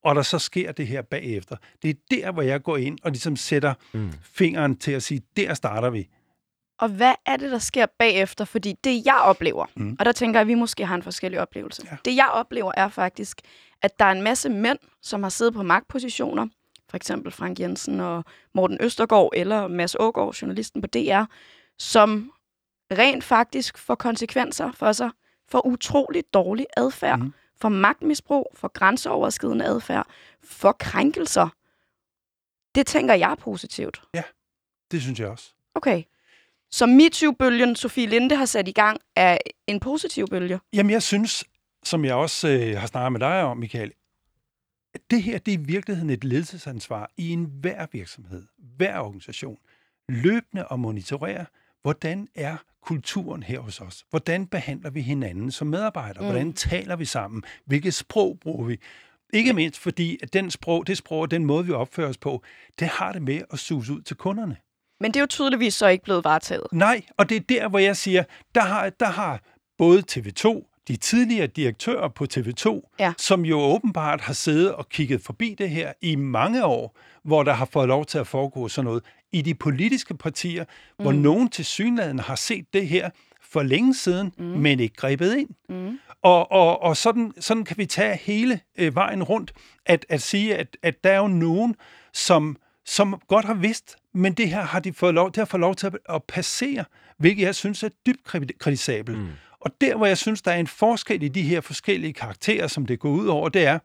og der så sker det her bagefter. Det er der, hvor jeg går ind og ligesom sætter mm. fingeren til at sige, der starter vi. Og hvad er det, der sker bagefter? Fordi det, jeg oplever, mm. og der tænker jeg, at vi måske har en forskellig oplevelse. Ja. Det, jeg oplever, er faktisk, at der er en masse mænd, som har siddet på magtpositioner, for eksempel Frank Jensen og Morten Østergaard, eller Mads Ågaard, journalisten på DR, som rent faktisk får konsekvenser for sig, for utrolig dårlig adfærd, mm. for magtmisbrug, for grænseoverskridende adfærd, for krænkelser. Det tænker jeg positivt. Ja, det synes jeg også. Okay. Så MeToo-bølgen, Sofie Linde har sat i gang, er en positiv bølge? Jamen, jeg synes, som jeg også øh, har snakket med dig om, Michael, at det her, det er i virkeligheden et ledelsesansvar i enhver virksomhed, hver organisation. Løbende at monitorere, hvordan er kulturen her hos os? Hvordan behandler vi hinanden som medarbejdere? Mm. Hvordan taler vi sammen? Hvilket sprog bruger vi? Ikke mindst fordi, at den sprog, det sprog og den måde, vi opfører os på, det har det med at suge ud til kunderne. Men det er jo tydeligvis så ikke blevet varetaget. Nej, og det er der, hvor jeg siger, der har, der har både TV2, de tidligere direktører på TV2, ja. som jo åbenbart har siddet og kigget forbi det her i mange år, hvor der har fået lov til at foregå sådan noget. I de politiske partier, mm. hvor nogen til synligheden har set det her for længe siden, mm. men ikke grebet ind. Mm. Og, og, og sådan, sådan kan vi tage hele øh, vejen rundt, at, at sige, at, at der er jo nogen, som, som godt har vidst, men det her har de fået lov, det har fået lov til at, at passere, hvilket jeg synes er dybt kritisabelt. Mm. Og der, hvor jeg synes, der er en forskel i de her forskellige karakterer, som det går ud over, det er,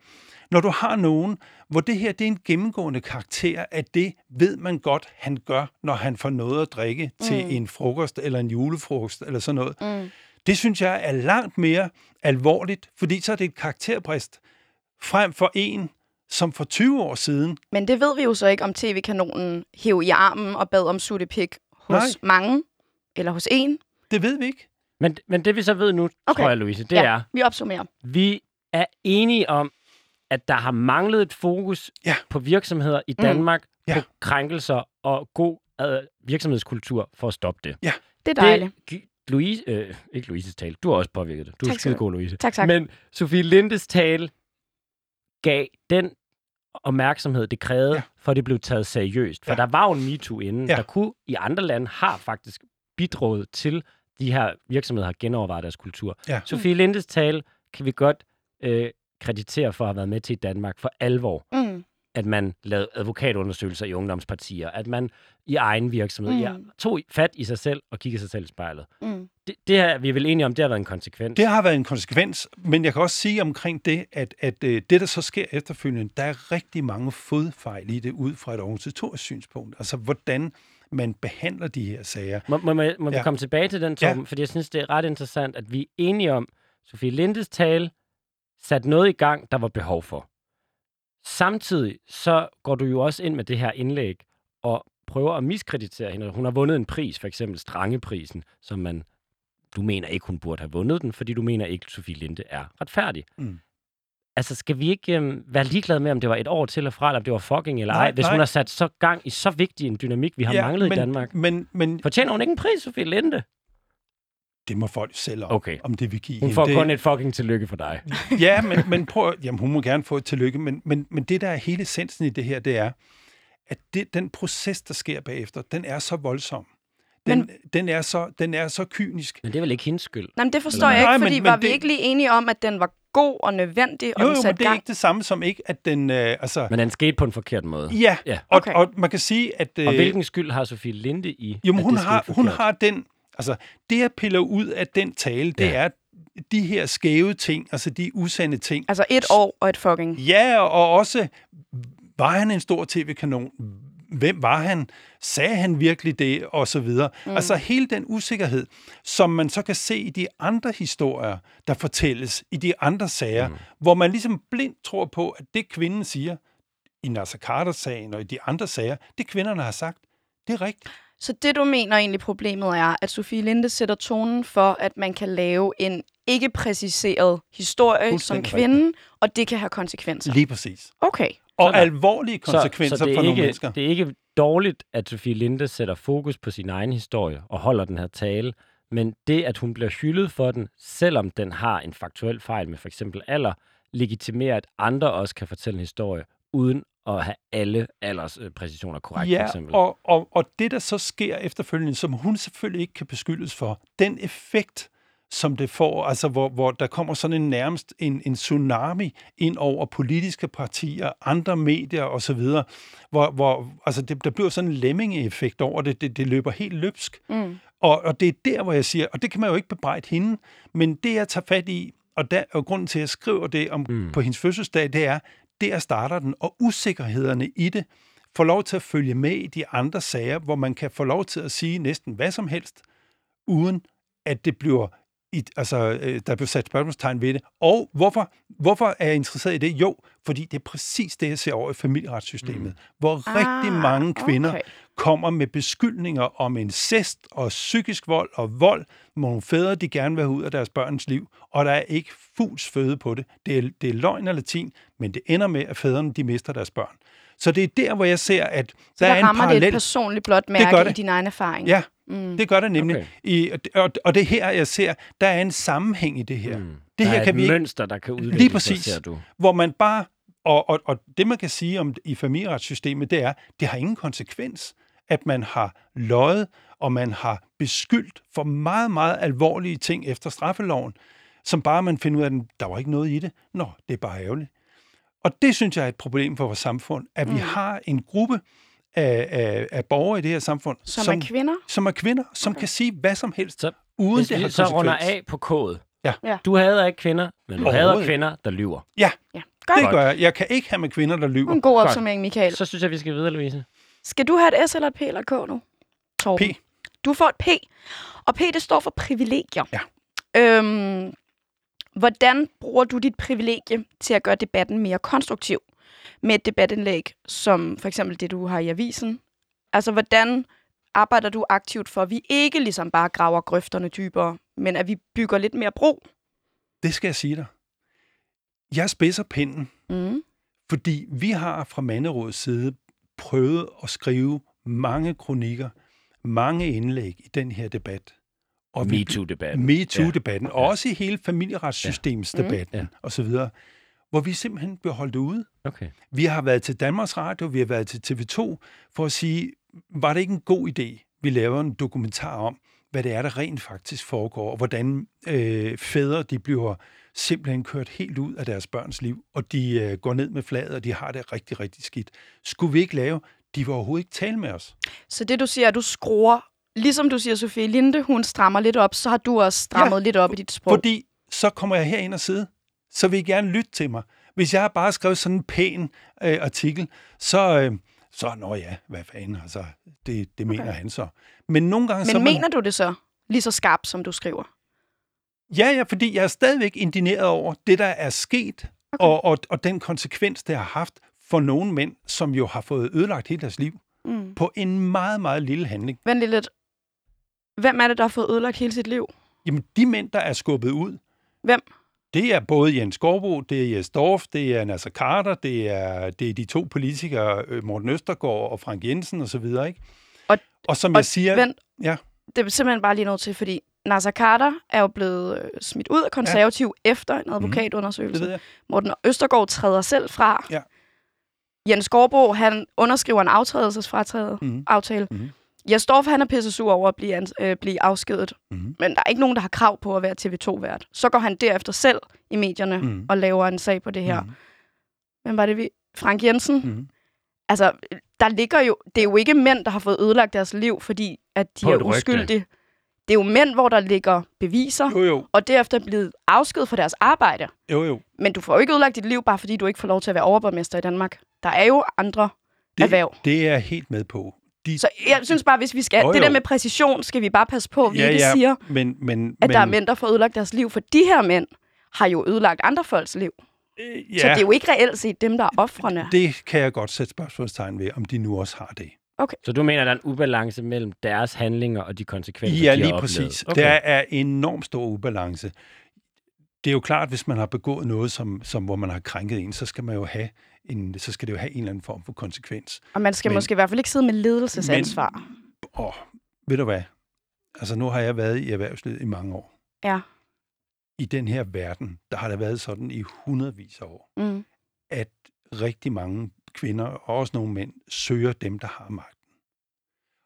når du har nogen, hvor det her det er en gennemgående karakter, at det ved man godt, han gør, når han får noget at drikke mm. til en frokost eller en julefrokost eller sådan noget. Mm. Det synes jeg er langt mere alvorligt, fordi så er det et karakterbrist frem for en, som for 20 år siden. Men det ved vi jo så ikke, om tv-kanonen hæv i armen og bad om suttepik hos Nej. mange eller hos en. Det ved vi ikke. Men, men det vi så ved nu, okay. tror jeg, Louise, det ja, er... vi opsummerer. Vi er enige om, at der har manglet et fokus ja. på virksomheder i Danmark, mm. ja. på krænkelser og god uh, virksomhedskultur for at stoppe det. Ja. Det er dejligt. Det, Louise, øh, ikke Louises tale, du har også påvirket det. Du tak, er skide god, Louise. Tak, tak. Men Sofie Lindes tale gav den opmærksomhed, det krævede, ja. for det blev taget seriøst. For ja. der var jo en MeToo inden, ja. der kunne i andre lande har faktisk bidraget til, de her virksomheder har genovervejet deres kultur. Ja. Sofie Lindes tale kan vi godt øh, kreditere for at have været med til i Danmark for alvor. Mm. at man lavede advokatundersøgelser i ungdomspartier, at man i egen virksomhed Mm. ja, tog fat i sig selv og kiggede sig selv i spejlet. Mm. Det, det her, vi er vel enige om, det har været en konsekvens. Det har været en konsekvens, men jeg kan også sige omkring det, at, at øh, det, der så sker efterfølgende, der er rigtig mange fodfejl i det ud fra et organisatorisk synspunkt. Altså, hvordan man behandler de her sager. Må, må, må, ja. Ja. vi komme tilbage til den, Torben? Ja. Fordi jeg synes, det er ret interessant, at vi er enige om, Sofie Lindes tale satte noget i gang, der var behov for. Samtidig så går du jo også ind med det her indlæg og prøver at miskreditere hende. Hun har vundet en pris, for eksempel Strangeprisen, som man du mener ikke, hun burde have vundet den, fordi du mener ikke, at Sofie Linde er retfærdig. Mm. Altså, skal vi ikke øhm, være ligeglade med, om det var et år til og fra, eller om det var fucking eller Nej, ej, hvis nej. hun har sat så gang i så vigtig en dynamik, vi har ja, manglet men, i Danmark? Men, men Fortjener hun ikke en pris, Sofie Linde? det må folk selv om, Okay. om det vil give Hun hende. får det, kun et fucking tillykke for dig. Ja, men, men prøv, at- jamen, hun må gerne få et tillykke, men, men, men det, der er hele essensen i det her, det er, at det, den proces, der sker bagefter, den er så voldsom. Den, Men- den, er så, den er så kynisk. Men det er vel ikke hendes skyld? Nej, men det forstår Eller- jeg ikke, Nej, men- fordi men var vi det- ikke lige enige om, at den var god og nødvendig, og Jo, den jo, men det er gang? ikke det samme som ikke, at den... Øh, altså, Men den skete på en forkert måde. ja, Ja. og, Okay. og man kan sige, at... Øh, Og hvilken skyld har Sofie Linde i, Jo, men at hun det har, hun har den... Altså, det jeg piller ud af den tale, det Ja. er de her skæve ting, altså de usande ting. Altså et år og et fucking... Ja, og også, var han en stor tv-kanon? Hvem var han? Sagde han virkelig det? Og så videre. Mm. Altså hele den usikkerhed, som man så kan se i de andre historier, der fortælles i de andre sager, mm. hvor man ligesom blindt tror på, at det kvinden siger i Nasser Carter-sagen og i de andre sager, det kvinderne har sagt, det er rigtigt. Så det, du mener egentlig problemet er, at Sofie Linde sætter tonen for, at man kan lave en ikke præciseret historie som kvinde, og det kan have konsekvenser. Lige præcis. Okay. Og Sådan. alvorlige konsekvenser så, så for nogle ikke, mennesker. Det er ikke dårligt, at Sofie Linde sætter fokus på sin egen historie og holder den her tale, men det, at hun bliver hyldet for den, selvom den har en faktuel fejl med for eksempel alder, legitimerer, at andre også kan fortælle en historie, uden at have alle alderspræcisioner korrekt, for Ja, eksempel. og, og, og det, der så sker efterfølgende, som hun selvfølgelig ikke kan beskyldes for, den effekt, som det får, altså hvor, hvor der kommer sådan en nærmest en, en tsunami ind over politiske partier, andre medier osv., hvor, hvor altså det, der bliver sådan en lemminge-effekt over det, det, det løber helt løbsk. Mm. Og, og det er der, hvor jeg siger, og det kan man jo ikke bebrejde hende, men det, jeg tager fat i, og, der, og grunden til, at jeg skriver det om, mm. på hendes fødselsdag, det er, der starter den, og usikkerhederne i det får lov til at følge med i de andre sager, hvor man kan få lov til at sige næsten hvad som helst, uden at det bliver i, altså, øh, der bliver sat spørgsmålstegn ved det. Og hvorfor, hvorfor er jeg interesseret i det? Jo, fordi det er præcis det, jeg ser over i familieretssystemet, mm. hvor ah, rigtig mange kvinder okay. kommer med beskyldninger om incest og psykisk vold og vold mod nogle fædre, de gerne vil have ud af deres børns liv, og der er ikke fulds føde på det. Det er, det er løgn og latin, men det ender med, at fædrene de mister deres børn. Så det er der, hvor jeg ser, at der, Der, er en rammer det parallel. et personligt blot mærke i det. din egen erfaring. Ja, Mm. det gør det nemlig. Okay. I, og, og det er her, jeg ser, der er en sammenhæng i det her. Mm. Det der her er kan et vi ikke mønster, der kan udvikle Lige præcis. sig, ser du. hvor man bare, og, og, og det man kan sige om i familieretssystemet, det er, det har ingen konsekvens, at man har løjet, og man har beskyldt for meget, meget alvorlige ting efter straffeloven, som bare man finder ud af, at der var ikke noget i det. Nå, det er bare ærgerligt. Og det synes jeg er et problem for vores samfund, at vi Mm. har en gruppe af, af, af borgere i det her samfund, Som, som er kvinder? som er kvinder, som okay. kan sige hvad som helst, Så uden det har så runder af på kodet. Ja. Ja. Du hader ikke kvinder, men du hader kvinder, der lyver. Ja, Ja. Godt. det gør jeg. Jeg kan ikke have med kvinder, der lyver. En god opsummering, Michael. Så synes jeg, vi skal videre, Louise. Skal du have et S eller et P eller et K nu? Torben? P. Du får et P. Og P, det står for privilegier. Ja. Øhm, hvordan bruger du dit privilegie til at gøre debatten mere konstruktiv? Med et debatindlæg, som for eksempel det, du har i avisen. Altså, hvordan arbejder du aktivt for, at vi ikke ligesom bare graver grøfterne dybere, men at vi bygger lidt mere bro? Det skal jeg sige dig. Jeg spidser pinden, Mm. fordi vi har fra Manderådets side prøvet at skrive mange kronikker, mange indlæg i den her debat. Og MeToo-debatten. MeToo-debatten, og også i hele familieretssystemsdebatten Ja. og så videre, hvor vi simpelthen bliver holdt ude. Okay. Vi har været til Danmarks Radio, vi har været til TV2 for at sige, var det ikke en god idé, vi laver en dokumentar om, hvad det er, der rent faktisk foregår, og hvordan øh, fædre de bliver simpelthen kørt helt ud af deres børns liv, og de øh, går ned med fladet, og de har det rigtig, rigtig skidt. Skulle vi ikke lave, de vil overhovedet ikke tale med os. Så det, du siger, at du skruer, ligesom du siger, Sofie Linde, hun strammer lidt op, så har du også strammet ja, lidt op i dit sprog. Fordi så kommer jeg herind og sidde, så vil I gerne lytte til mig. Hvis jeg har bare skrevet sådan en pæn øh, artikel, så, øh, så, nå ja, hvad fanden, altså, det, det mener okay. han så. Men nogle gange... Men så mener man, du det så lige så skarpt, som du skriver? Ja, ja, fordi jeg er stadigvæk indineret over det, der er sket, okay. og, og, og den konsekvens, det har haft for nogle mænd, som jo har fået ødelagt hele deres liv, mm. på en meget, meget lille handling. Vent lidt. Hvem er det, der har fået ødelagt hele sit liv? Jamen, de mænd, der er skubbet ud. Hvem? Det er både Jens Skorbo, det er Jes Dorf, det er Nasser Carter, det er, det er de to politikere, øh, Morten Østergaard og Frank Jensen osv., ikke? Og, og som og jeg siger... Vent, ja. Det er simpelthen bare lige noget til, fordi Nasser Carter er jo blevet øh, smidt ud af konservativ ja. efter en advokatundersøgelse. Det ved jeg. Morten Østergaard træder selv fra. Ja. Jens Gårdbo, han underskriver en aftrædelsesfratræde Mhm. aftale. Mhm. Jes Dorf, han er pisse sur over at blive, ans- øh, blive afskedet. Mhm. Men der er ikke nogen, der har krav på at være TV2-vært. Så går han derefter selv i medierne Mhm. og laver en sag på det her. Mhm. Hvem var det, vi... Frank Jensen? Mhm. Altså, der ligger jo... Det er jo ikke mænd, der har fået ødelagt deres liv, fordi at de På er rygte. uskyldige. Det er jo mænd, hvor der ligger beviser, Jo, jo, og derefter er blevet afskedet fra deres arbejde. jo, jo. Men du får jo ikke ødelagt dit liv, bare fordi du ikke får lov til at være overborgmester i Danmark. Der er jo andre Det, erhverv. det er jeg helt med på. De, Så jeg synes bare, hvis vi skal... Jo, Det der med præcision skal vi bare passe på, at vi ja, ikke ja, siger, men, men, at men, der er mænd, der får ødelagt deres liv. For de her mænd har jo ødelagt andre folks liv. Øh, Ja. Så det er jo ikke reelt set dem, der er offrene. det kan jeg godt sætte spørgsmålstegn ved, om de nu også har det. Så du mener, der er en ubalance mellem deres handlinger og de konsekvenser, Ja, de lige har præcis. oplevet? Okay. Der er enormt stor ubalance. Det er jo klart, hvis man har begået noget, som, som, hvor man har krænket en, så skal man jo have en, så skal det jo have en eller anden form for konsekvens. Og man skal Men- måske i hvert fald ikke sidde med ledelsesansvar. Og ved du hvad? Altså nu har jeg været i erhvervslivet i mange år. Ja. I den her verden, der har det været sådan i hundredvis af år, Mm. at rigtig mange kvinder, og også nogle mænd, søger dem, der har magten.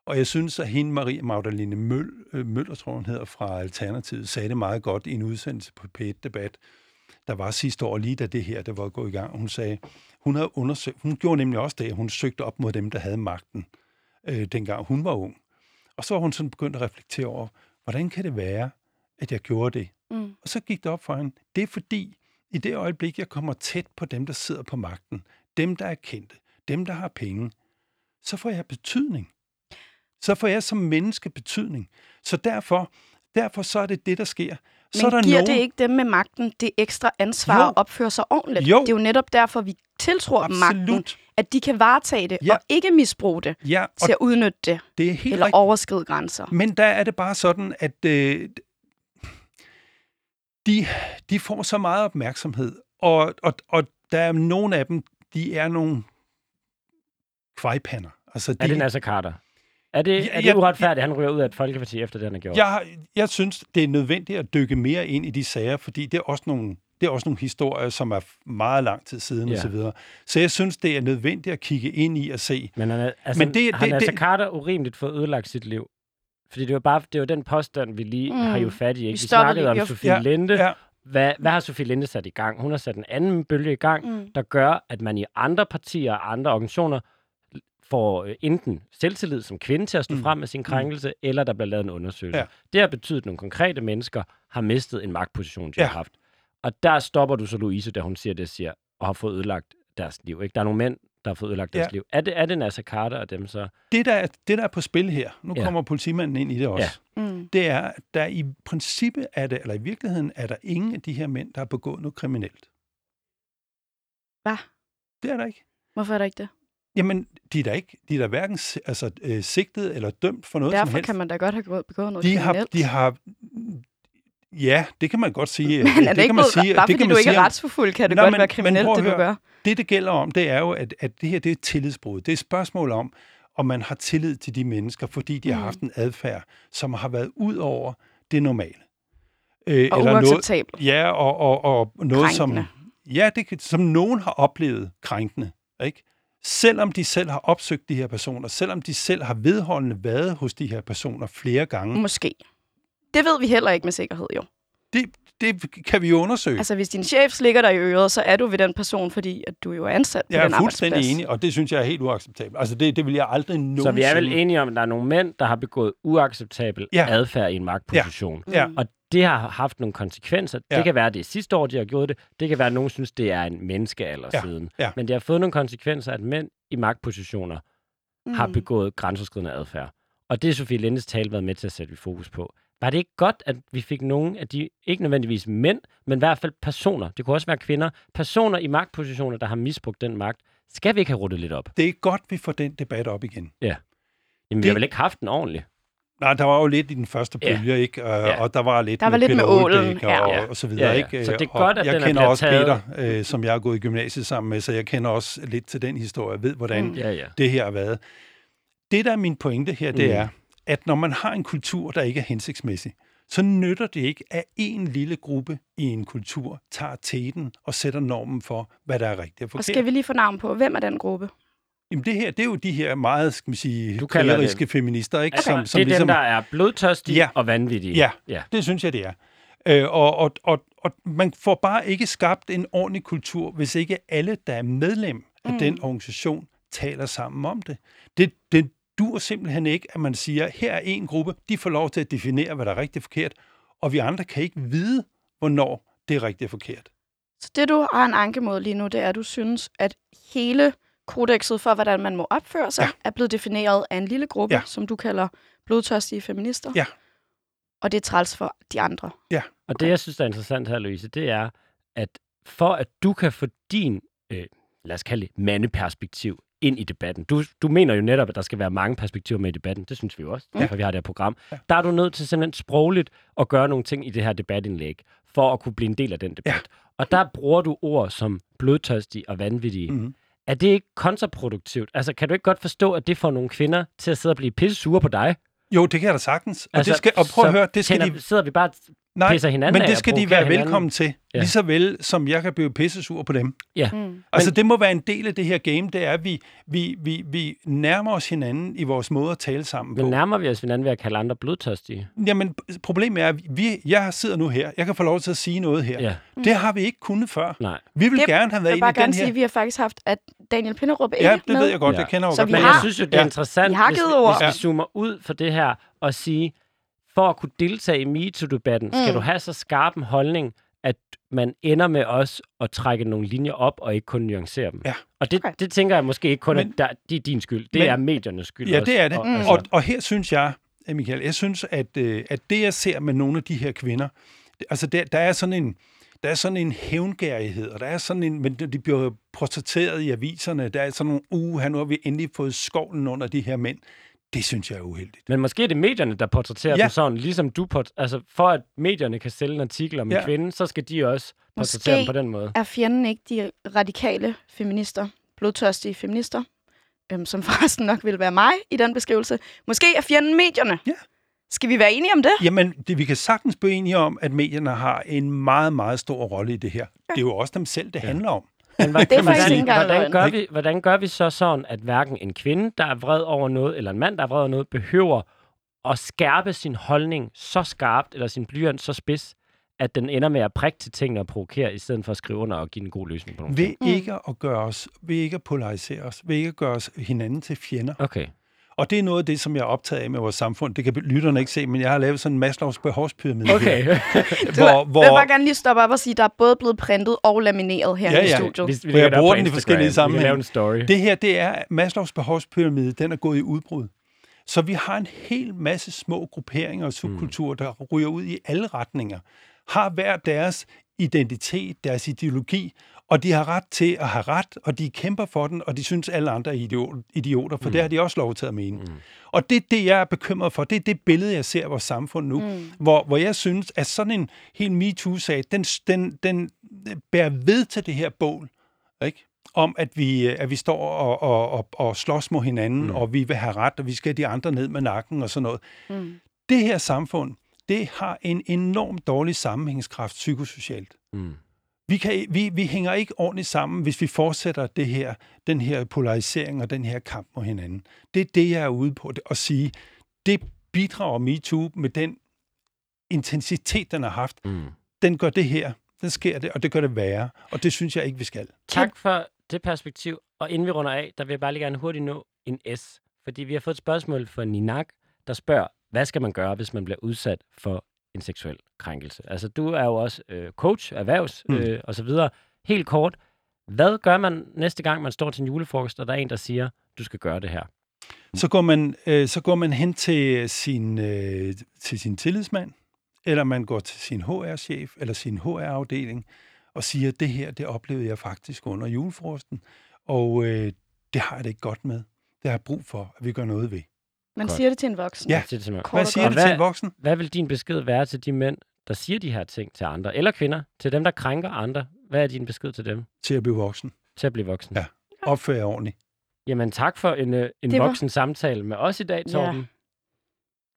Og jeg synes, at hende, Marie Magdalene Møl, øh, Møller, tror hun hedder, fra Alternativet, sagde det meget godt i en udsendelse på P1-debat, der var sidste år, lige da det her, der var gået i gang. Hun sagde, hun havde undersøgt, hun gjorde nemlig også det, at hun søgte op mod dem, der havde magten, øh, dengang hun var ung. Og så var hun sådan begyndt at reflektere over, hvordan kan det være, at jeg gjorde det? Mm. Og så gik det op for hende. Det er fordi, i det øjeblik, jeg kommer tæt på dem, der sidder på magten, dem, der er kendte, dem, der har penge, så får jeg betydning. Så får jeg som menneske betydning. Så derfor, derfor så er det det, der sker. så er der giver nogen, det ikke dem med magten det ekstra ansvar Jo. at opføre sig ordentligt? Jo. Det er jo netop derfor, vi tiltror dem magten, Absolut. at de kan varetage det Ja. og ikke misbruge det Ja, og til at udnytte det det er helt eller rigtigt. overskride grænser. Men der er det bare sådan, at øh, de, de får så meget opmærksomhed, og, og, og der er nogle af dem, de er nogle kvejpander. Altså, de, Er det Nasser Carter? Er det, Ja, er det jeg- uretfærdigt, at han ryger ud af et folkeparti efter det, han har gjort? jeg, jeg synes, det er nødvendigt at dykke mere ind i de sager, fordi det er også nogle, det er også nogle historier, som er meget lang tid siden Ja. osv. Så, så jeg synes, det er nødvendigt at kigge ind i og se. Men, han er, altså, Men det- det, har det- Nasser det- Carter urimeligt fået ødelagt sit liv? Fordi det var bare det var den påstand, vi lige Mm. mm. har jo fat i. Ikke? Vi, stoppede snakkede lige- om vi Sofie Ja, Linde. Ja, Hvad, hvad har Sofie Linde sat i gang? Hun har sat en anden bølge i gang, Mm. der gør, at man i andre partier og andre organisationer får øh, enten selvtillid som kvinde til at stå Mm. mm. frem med sin krænkelse, mm. eller der bliver lavet en undersøgelse. Ja. Det har betydet, at nogle konkrete mennesker har mistet en magtposition, de Ja. har haft. Og der stopper du så Louise, da hun siger det, siger, og har fået ødelagt deres liv. Ikke? Der er nogle mænd, der har fået ødelagt deres Ja. liv. Er det, er det Nasser Carter og dem så? det, der er, det, der er på spil her, nu Ja. kommer politimanden ind i det også, ja. Mm. det er, at der i princippet er det, eller i virkeligheden er der ingen af de her mænd, der har begået noget kriminelt. Hvad? Det er der ikke. Hvorfor er der ikke det? Jamen, de er da ikke, de er da hverken altså, øh, sigtet eller dømt for noget som Derfor helst. kan man da godt have begået- begået noget de har, kriminelt. de har, ja, det kan man godt sige. Men er det, det ikke kan man sige, bare det fordi kan du man ikke er sige om- retsforfulgt, kan det Nå, godt men- være kriminelt, det du gør. Det, det gælder om, det er jo, at, at det her det er et tillidsbrud. Det er et spørgsmål om, om man har tillid til de mennesker, fordi de mm. har haft en adfærd, som har været ud over det normale. Øh, Og uacceptabelt. Ja, og, og, og noget, som, Krænkende. ja, det, som nogen har oplevet krænkende. Ikke? Selvom de selv har opsøgt de her personer, selvom de selv har vedholdende været hos de her personer flere gange, Måske. Det ved vi heller ikke med sikkerhed, jo. Det, det kan vi jo undersøge. Altså, hvis din chef slikker dig i øret, så er du ved den person, fordi at du jo er ansat på jeg den er fuldstændig enig, og det synes jeg er helt uacceptabelt. Altså, det, det vil jeg aldrig nogensinde... Så vi er vel enige om, at der er nogle mænd, der har begået uacceptabel Ja. ja. adfærd i en magtposition. Ja. Mm. Og det har haft nogle konsekvenser. Ja. Ja. Det kan være, at det er sidste år, de har gjort det. Det kan være, at nogen synes, det er en menneskealder Ja. siden. Ja. Men det har fået nogle konsekvenser, at mænd i magtpositioner mm. har begået grænseoverskridende adfærd. Og det er Sofie Lindes tale været med til at sætte fokus på. Var det ikke godt, at vi fik nogle af de, ikke nødvendigvis mænd, men i hvert fald personer, det kunne også være kvinder, personer i magtpositioner, der har misbrugt den magt, skal vi ikke have ruttet lidt op? Det er godt, vi får den debat op igen. Jamen, det... vi har vel ikke haft den ordentligt? Nej, der var jo lidt i den første Ja. bølge, ikke? Og, Ja. og der var lidt Der var med lidt med ålen, Aalbæk ja. og, Ja. og så videre, Ja, ja. ikke? Så det er Og godt, at jeg den er kender blevet også taget. Peter, øh, som jeg har gået i gymnasiet sammen med, så jeg kender også lidt til den historie, jeg ved, hvordan mm. Ja, ja. det her har været. Det, der er min pointe her, det Mm. er, at når man har en kultur, der ikke er hensigtsmæssig, så nytter det ikke, at en lille gruppe i en kultur tager teten og sætter normen for, hvad der er rigtigt og Og forkert. skal vi lige få navn på, hvem er den gruppe? Jamen det her, det er jo de her meget, skal man sige, Du krigeriske feminister, ikke? Okay. det er dem, der er blodtørstige ja. og vanvittige. Ja. ja. Det synes jeg, det er. Øh, og, og, og, og man får bare ikke skabt en ordentlig kultur, hvis ikke alle, der er medlem af Mm. den organisation, taler sammen om det. Det, det dur simpelthen ikke, at man siger, her er en gruppe, de får lov til at definere, hvad der er rigtigt og forkert, og vi andre kan ikke vide, hvornår det er rigtigt og forkert. Så det, du har en anke mod lige nu, det er, at du synes, at hele kodexet for, hvordan man må opføre sig, Ja. er blevet defineret af en lille gruppe, Ja. som du kalder blodtørstige feminister. Ja. Og det er træls for de andre. Og det, jeg synes, der er interessant her, Louise, det er, at for at du kan få din, øh, lad os kalde det, mandeperspektiv ind i debatten. Du, du mener jo netop, at der skal være mange perspektiver med i debatten. Det synes vi jo også, Ja. derfor vi har det her program. Ja. Der er du nødt til simpelthen sprogligt at gøre nogle ting i det her debatindlæg, for at kunne blive en del af den debat. Ja. Og der bruger du ord som blodtørstige og vanvittige. Mm. Er det ikke kontraproduktivt? Altså, kan du ikke godt forstå, at det får nogle kvinder til at sidde og blive pisse sure på dig? Jo, det kan jeg da sagtens. Og, Altså, det skal, og prøv at så høre, det skal tænder, de... sidder vi bare Nej, pisser hinanden men det skal de være hinanden. velkommen til. Ja. Ja. Lige så vel, som jeg kan blive pissesur på dem. Mm. Altså, det må være en del af det her game, det er, at vi, vi, vi, vi nærmer os hinanden i vores måde at tale sammen Men på. nærmer vi os hinanden ved at kalde andre blodtørstige? Jamen, problemet er, at vi, jeg sidder nu her. Jeg kan få lov til at sige noget her. Ja, Det har vi ikke kunnet før. nej. Vi vil Det- gerne have været vil ind bare i den gerne her... sige, at vi har faktisk haft, at Daniel Pinderup er Ja, ikke det med. ved jeg godt. Ja. Jeg kender jo Så godt. vi Men har- jeg synes jo, det er Ja. interessant, Vi hvis, ord. hvis vi Ja. zoomer ud for det her og sige, for at kunne deltage i MeToo-debatten, mm. skal du have så skarp en holdning, at man ender med os at trække nogle linjer op og ikke kun nuancere dem. Ja. Og det, Okay. det tænker jeg måske ikke kun, Men- at der, det er din skyld. Det Men- er mediernes skyld Ja, også. det er det. Og, Mm. altså, Og, og her synes jeg, Michael, jeg synes, at, øh, at det, jeg ser med nogle af de her kvinder, det- altså der, der er sådan en, der er sådan en hævngærighed, og der er sådan en, men de bliver portrætteret i aviserne, der er sådan nogle, uh, nu har vi endelig fået skovlen under de her mænd. Det synes jeg er uheldigt. Men måske er det medierne, der portrætterer Ja. dem sådan, ligesom du port- altså for at medierne kan sælge en artikel om en Ja. kvinde, så skal de også portrættere dem på den måde. Er fjenden ikke de radikale feminister, blodtørstige feminister, øhm, som forresten nok vil være mig i den beskrivelse. Måske er fjenden medierne. Ja. Skal vi være enige om det? Jamen, det, vi kan sagtens blive enige om, at medierne har en meget, meget stor rolle i det her. Det er jo også dem selv, det Ja. handler om. Men hvad, Det er faktisk hvordan, løgn. gør vi, hvordan gør vi så sådan, at hverken en kvinde, der er vred over noget, eller en mand, der er vred over noget, behøver at skærpe sin holdning så skarpt, eller sin blyant så spids, at den ender med at prikke til tingene og provokere, i stedet for at skrive under og give en god løsning på nogle Ved ting? Mm. ikke at gøre os, ved ikke at polarisere os, ved ikke at gøre os hinanden til fjender. Okay. Og det er noget af det, som jeg er optaget af med vores samfund. Det kan lytterne ikke se, men jeg har lavet sådan en Maslows behovspyramide her. Okay. Du, Hvor, Jeg vil hvor, bare gerne lige stoppe op og sige, at der er både blevet printet og lamineret her Ja, i ja. studiet. Hvis vi Hvor jeg bruger den i forskellige Vi sammenhænge. lave en story. det her, det er Maslows behovspyramide, den er gået i udbrud. Så vi har en hel masse små grupperinger og subkulturer, der ryger ud i alle retninger, har hver deres identitet, deres ideologi, og de har ret til at have ret, og de kæmper for den, og de synes, alle andre er idiot- idioter, for mm. det har de også lov til at mene. Mm. Og det er det, jeg er bekymret for. Det er det billede, jeg ser af vores samfund nu, mm. hvor, hvor jeg synes, at sådan en helt MeToo-sag, den, den, den bærer ved til det her bål, ikke? om at vi, at vi står og, og, og, og slås mod hinanden, mm. og vi vil have ret, og vi skal have de andre ned med nakken og sådan noget. Mm. Det her samfund, det har en enorm dårlig sammenhængskraft psykosocialt. Mm. Vi, kan, vi, vi hænger ikke ordentligt sammen, hvis vi fortsætter det her, den her polarisering og den her kamp mod hinanden. Det er det, jeg er ude på det, at sige. Det bidrager MeToo med den intensitet, den har haft, Mm. den gør det her, den sker det, og det gør det værre. Og det synes jeg ikke, vi skal. Tak for det perspektiv. Og inden vi runder af, der vil jeg bare lige gerne hurtigt nå en S. Fordi vi har fået et spørgsmål fra Ninak, der spørger, hvad skal man gøre, hvis man bliver udsat for en seksuel krænkelse? Altså, du er jo også øh, coach, erhvervs Mm. øh, og så videre. Helt kort, hvad gør man næste gang, man står til en julefrokost, og der er en, der siger, du skal gøre det her? Så går man, øh, så går man hen til sin, øh, til sin tillidsmand, eller man går til sin HR-chef eller sin HR-afdeling og siger, det her, det oplevede jeg faktisk under julefrokosten, og øh, det har jeg det ikke godt med. Det har jeg brug for, at vi gør noget ved. Man Godt. siger det til en voksen. Ja. Til det simpelthen. Kort Hvad og siger det til en voksen? Hvad vil din besked være til de mænd, der siger de her ting til andre, eller kvinder, til dem, der krænker andre? Hvad er din besked til dem, Til at blive voksen. til at blive voksen? Ja. Opfør jer ordentligt. Jamen tak for en, øh, en Det var- voksen samtale med os i dag, Ja. Torben.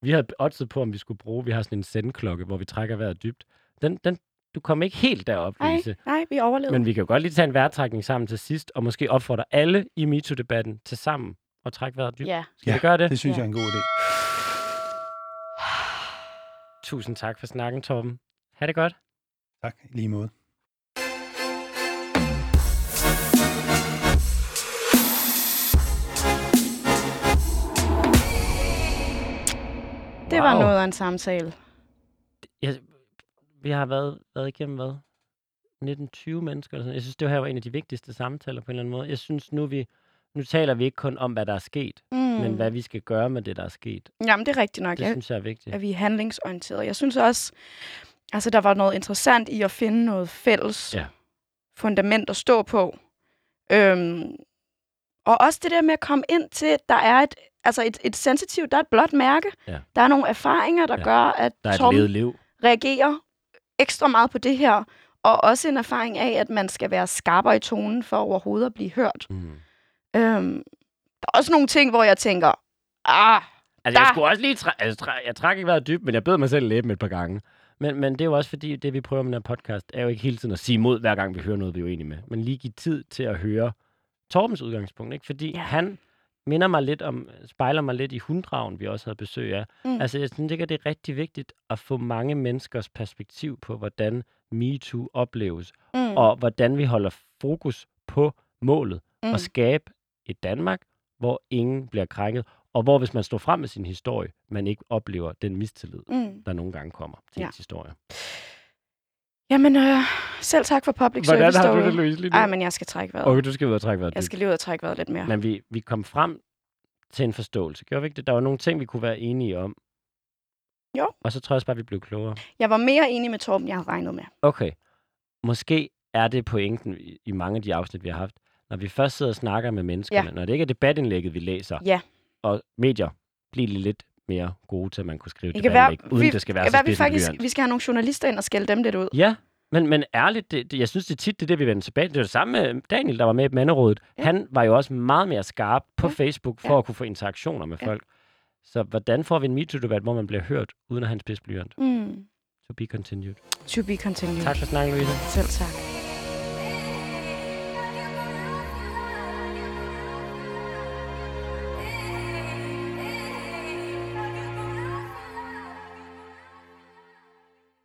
Vi havde oddset på, om vi skulle bruge, vi har sådan en sendklokke, hvor vi trækker vejret dybt. Den, den, du kom ikke helt derop, Nej, Louise. nej, vi overlevede. Men vi kan jo godt lige tage en vejrtrækning sammen til sidst, og måske opfordre alle i MeToo-debatten til sammen at trække vejret dybt. Ja. Skal Ja, vi gøre det? Det synes Ja. jeg er en god idé. Tusind tak for snakken, Torben. Ha' det godt. Tak, lige måde. Det var Wow. noget af en samtale. Jeg, vi har været, været igennem, hvad? 19-20 mennesker. Eller sådan. Jeg synes, det her var en af de vigtigste samtaler på en eller anden måde. Jeg synes, nu, vi, nu taler vi ikke kun om, hvad der er sket, Mm. men hvad vi skal gøre med det, der er sket. Jamen, det er rigtigt nok. Det Jeg, synes jeg er vigtigt. at vi er handlingsorienterede. Jeg synes også, altså der var noget interessant i at finde noget fælles Ja. fundament at stå på. Øhm, og også det der med at komme ind til, at der er et, altså et, et sensitivt, der er et blåt mærke. Ja. Der er nogle erfaringer, der Ja. gør, at Der er Tom liv. reagerer ekstra meget på det her. Og også en erfaring af, at man skal være skarpere i tonen for overhovedet at blive hørt. Mm. Øhm, der er også nogle ting, hvor jeg tænker, ah, Altså, jeg Der- skulle også lige... Træ- altså, træ- jeg træk ikke været dybt, men jeg bed mig selv læben et par gange. Men, men det er jo også fordi, det vi prøver med den her podcast, er jo ikke hele tiden at sige imod, hver gang vi hører noget, vi er uenige med. Men lige give tid til at høre Torbens udgangspunkt, ikke? Fordi Ja. han minder mig lidt om, spejler mig lidt i hunddragen, vi også havde besøg af. Mm. Altså, jeg synes ikke, det er rigtig vigtigt at få mange menneskers perspektiv på, hvordan MeToo opleves, mm, og hvordan vi holder fokus på målet, mm, at skabe et Danmark, hvor ingen bliver krænket, og hvor hvis man står frem med sin historie, man ikke oplever den mistillid, mm. der nogle gange kommer til Ja. ens historie. Jamen, øh, selv tak for public Hvordan service har du det, Louise, lige nu? Ej, men jeg skal trække vejret. Okay, du skal ud og trække vejret Jeg skal lige ud og trække vejret lidt mere. Men vi, vi kom frem til en forståelse. Gjorde vi ikke det? Der var nogle ting, vi kunne være enige om. Jo. Og så tror jeg også bare, vi blev klogere. Jeg var mere enig med Torben, jeg havde regnet med. Okay. Måske er det pointen i mange af de afsnit, vi har haft. Når vi først sidder og snakker med menneskerne, Ja. når det ikke er debatindlægget, vi læser, Ja. og medier, bliver lidt mere gode til, at man kunne skrive Det være, uden vi, det skal være så være, vi faktisk vi skal have nogle journalister ind og skælde dem lidt ud. Ja, men, men ærligt, det, det, jeg synes det er tit, det det, vi vender tilbage. Det er det samme med Daniel, der var med i Manderådet. Ja. Han var jo også meget mere skarp på Ja. Facebook for Ja. at kunne få interaktioner med Ja. folk. Så hvordan får vi en MeToo-debat, hvor man bliver hørt, uden at have en spidsblyant? Mm. To be continued. To be continued. Tak for snakken, Louise. Selv tak.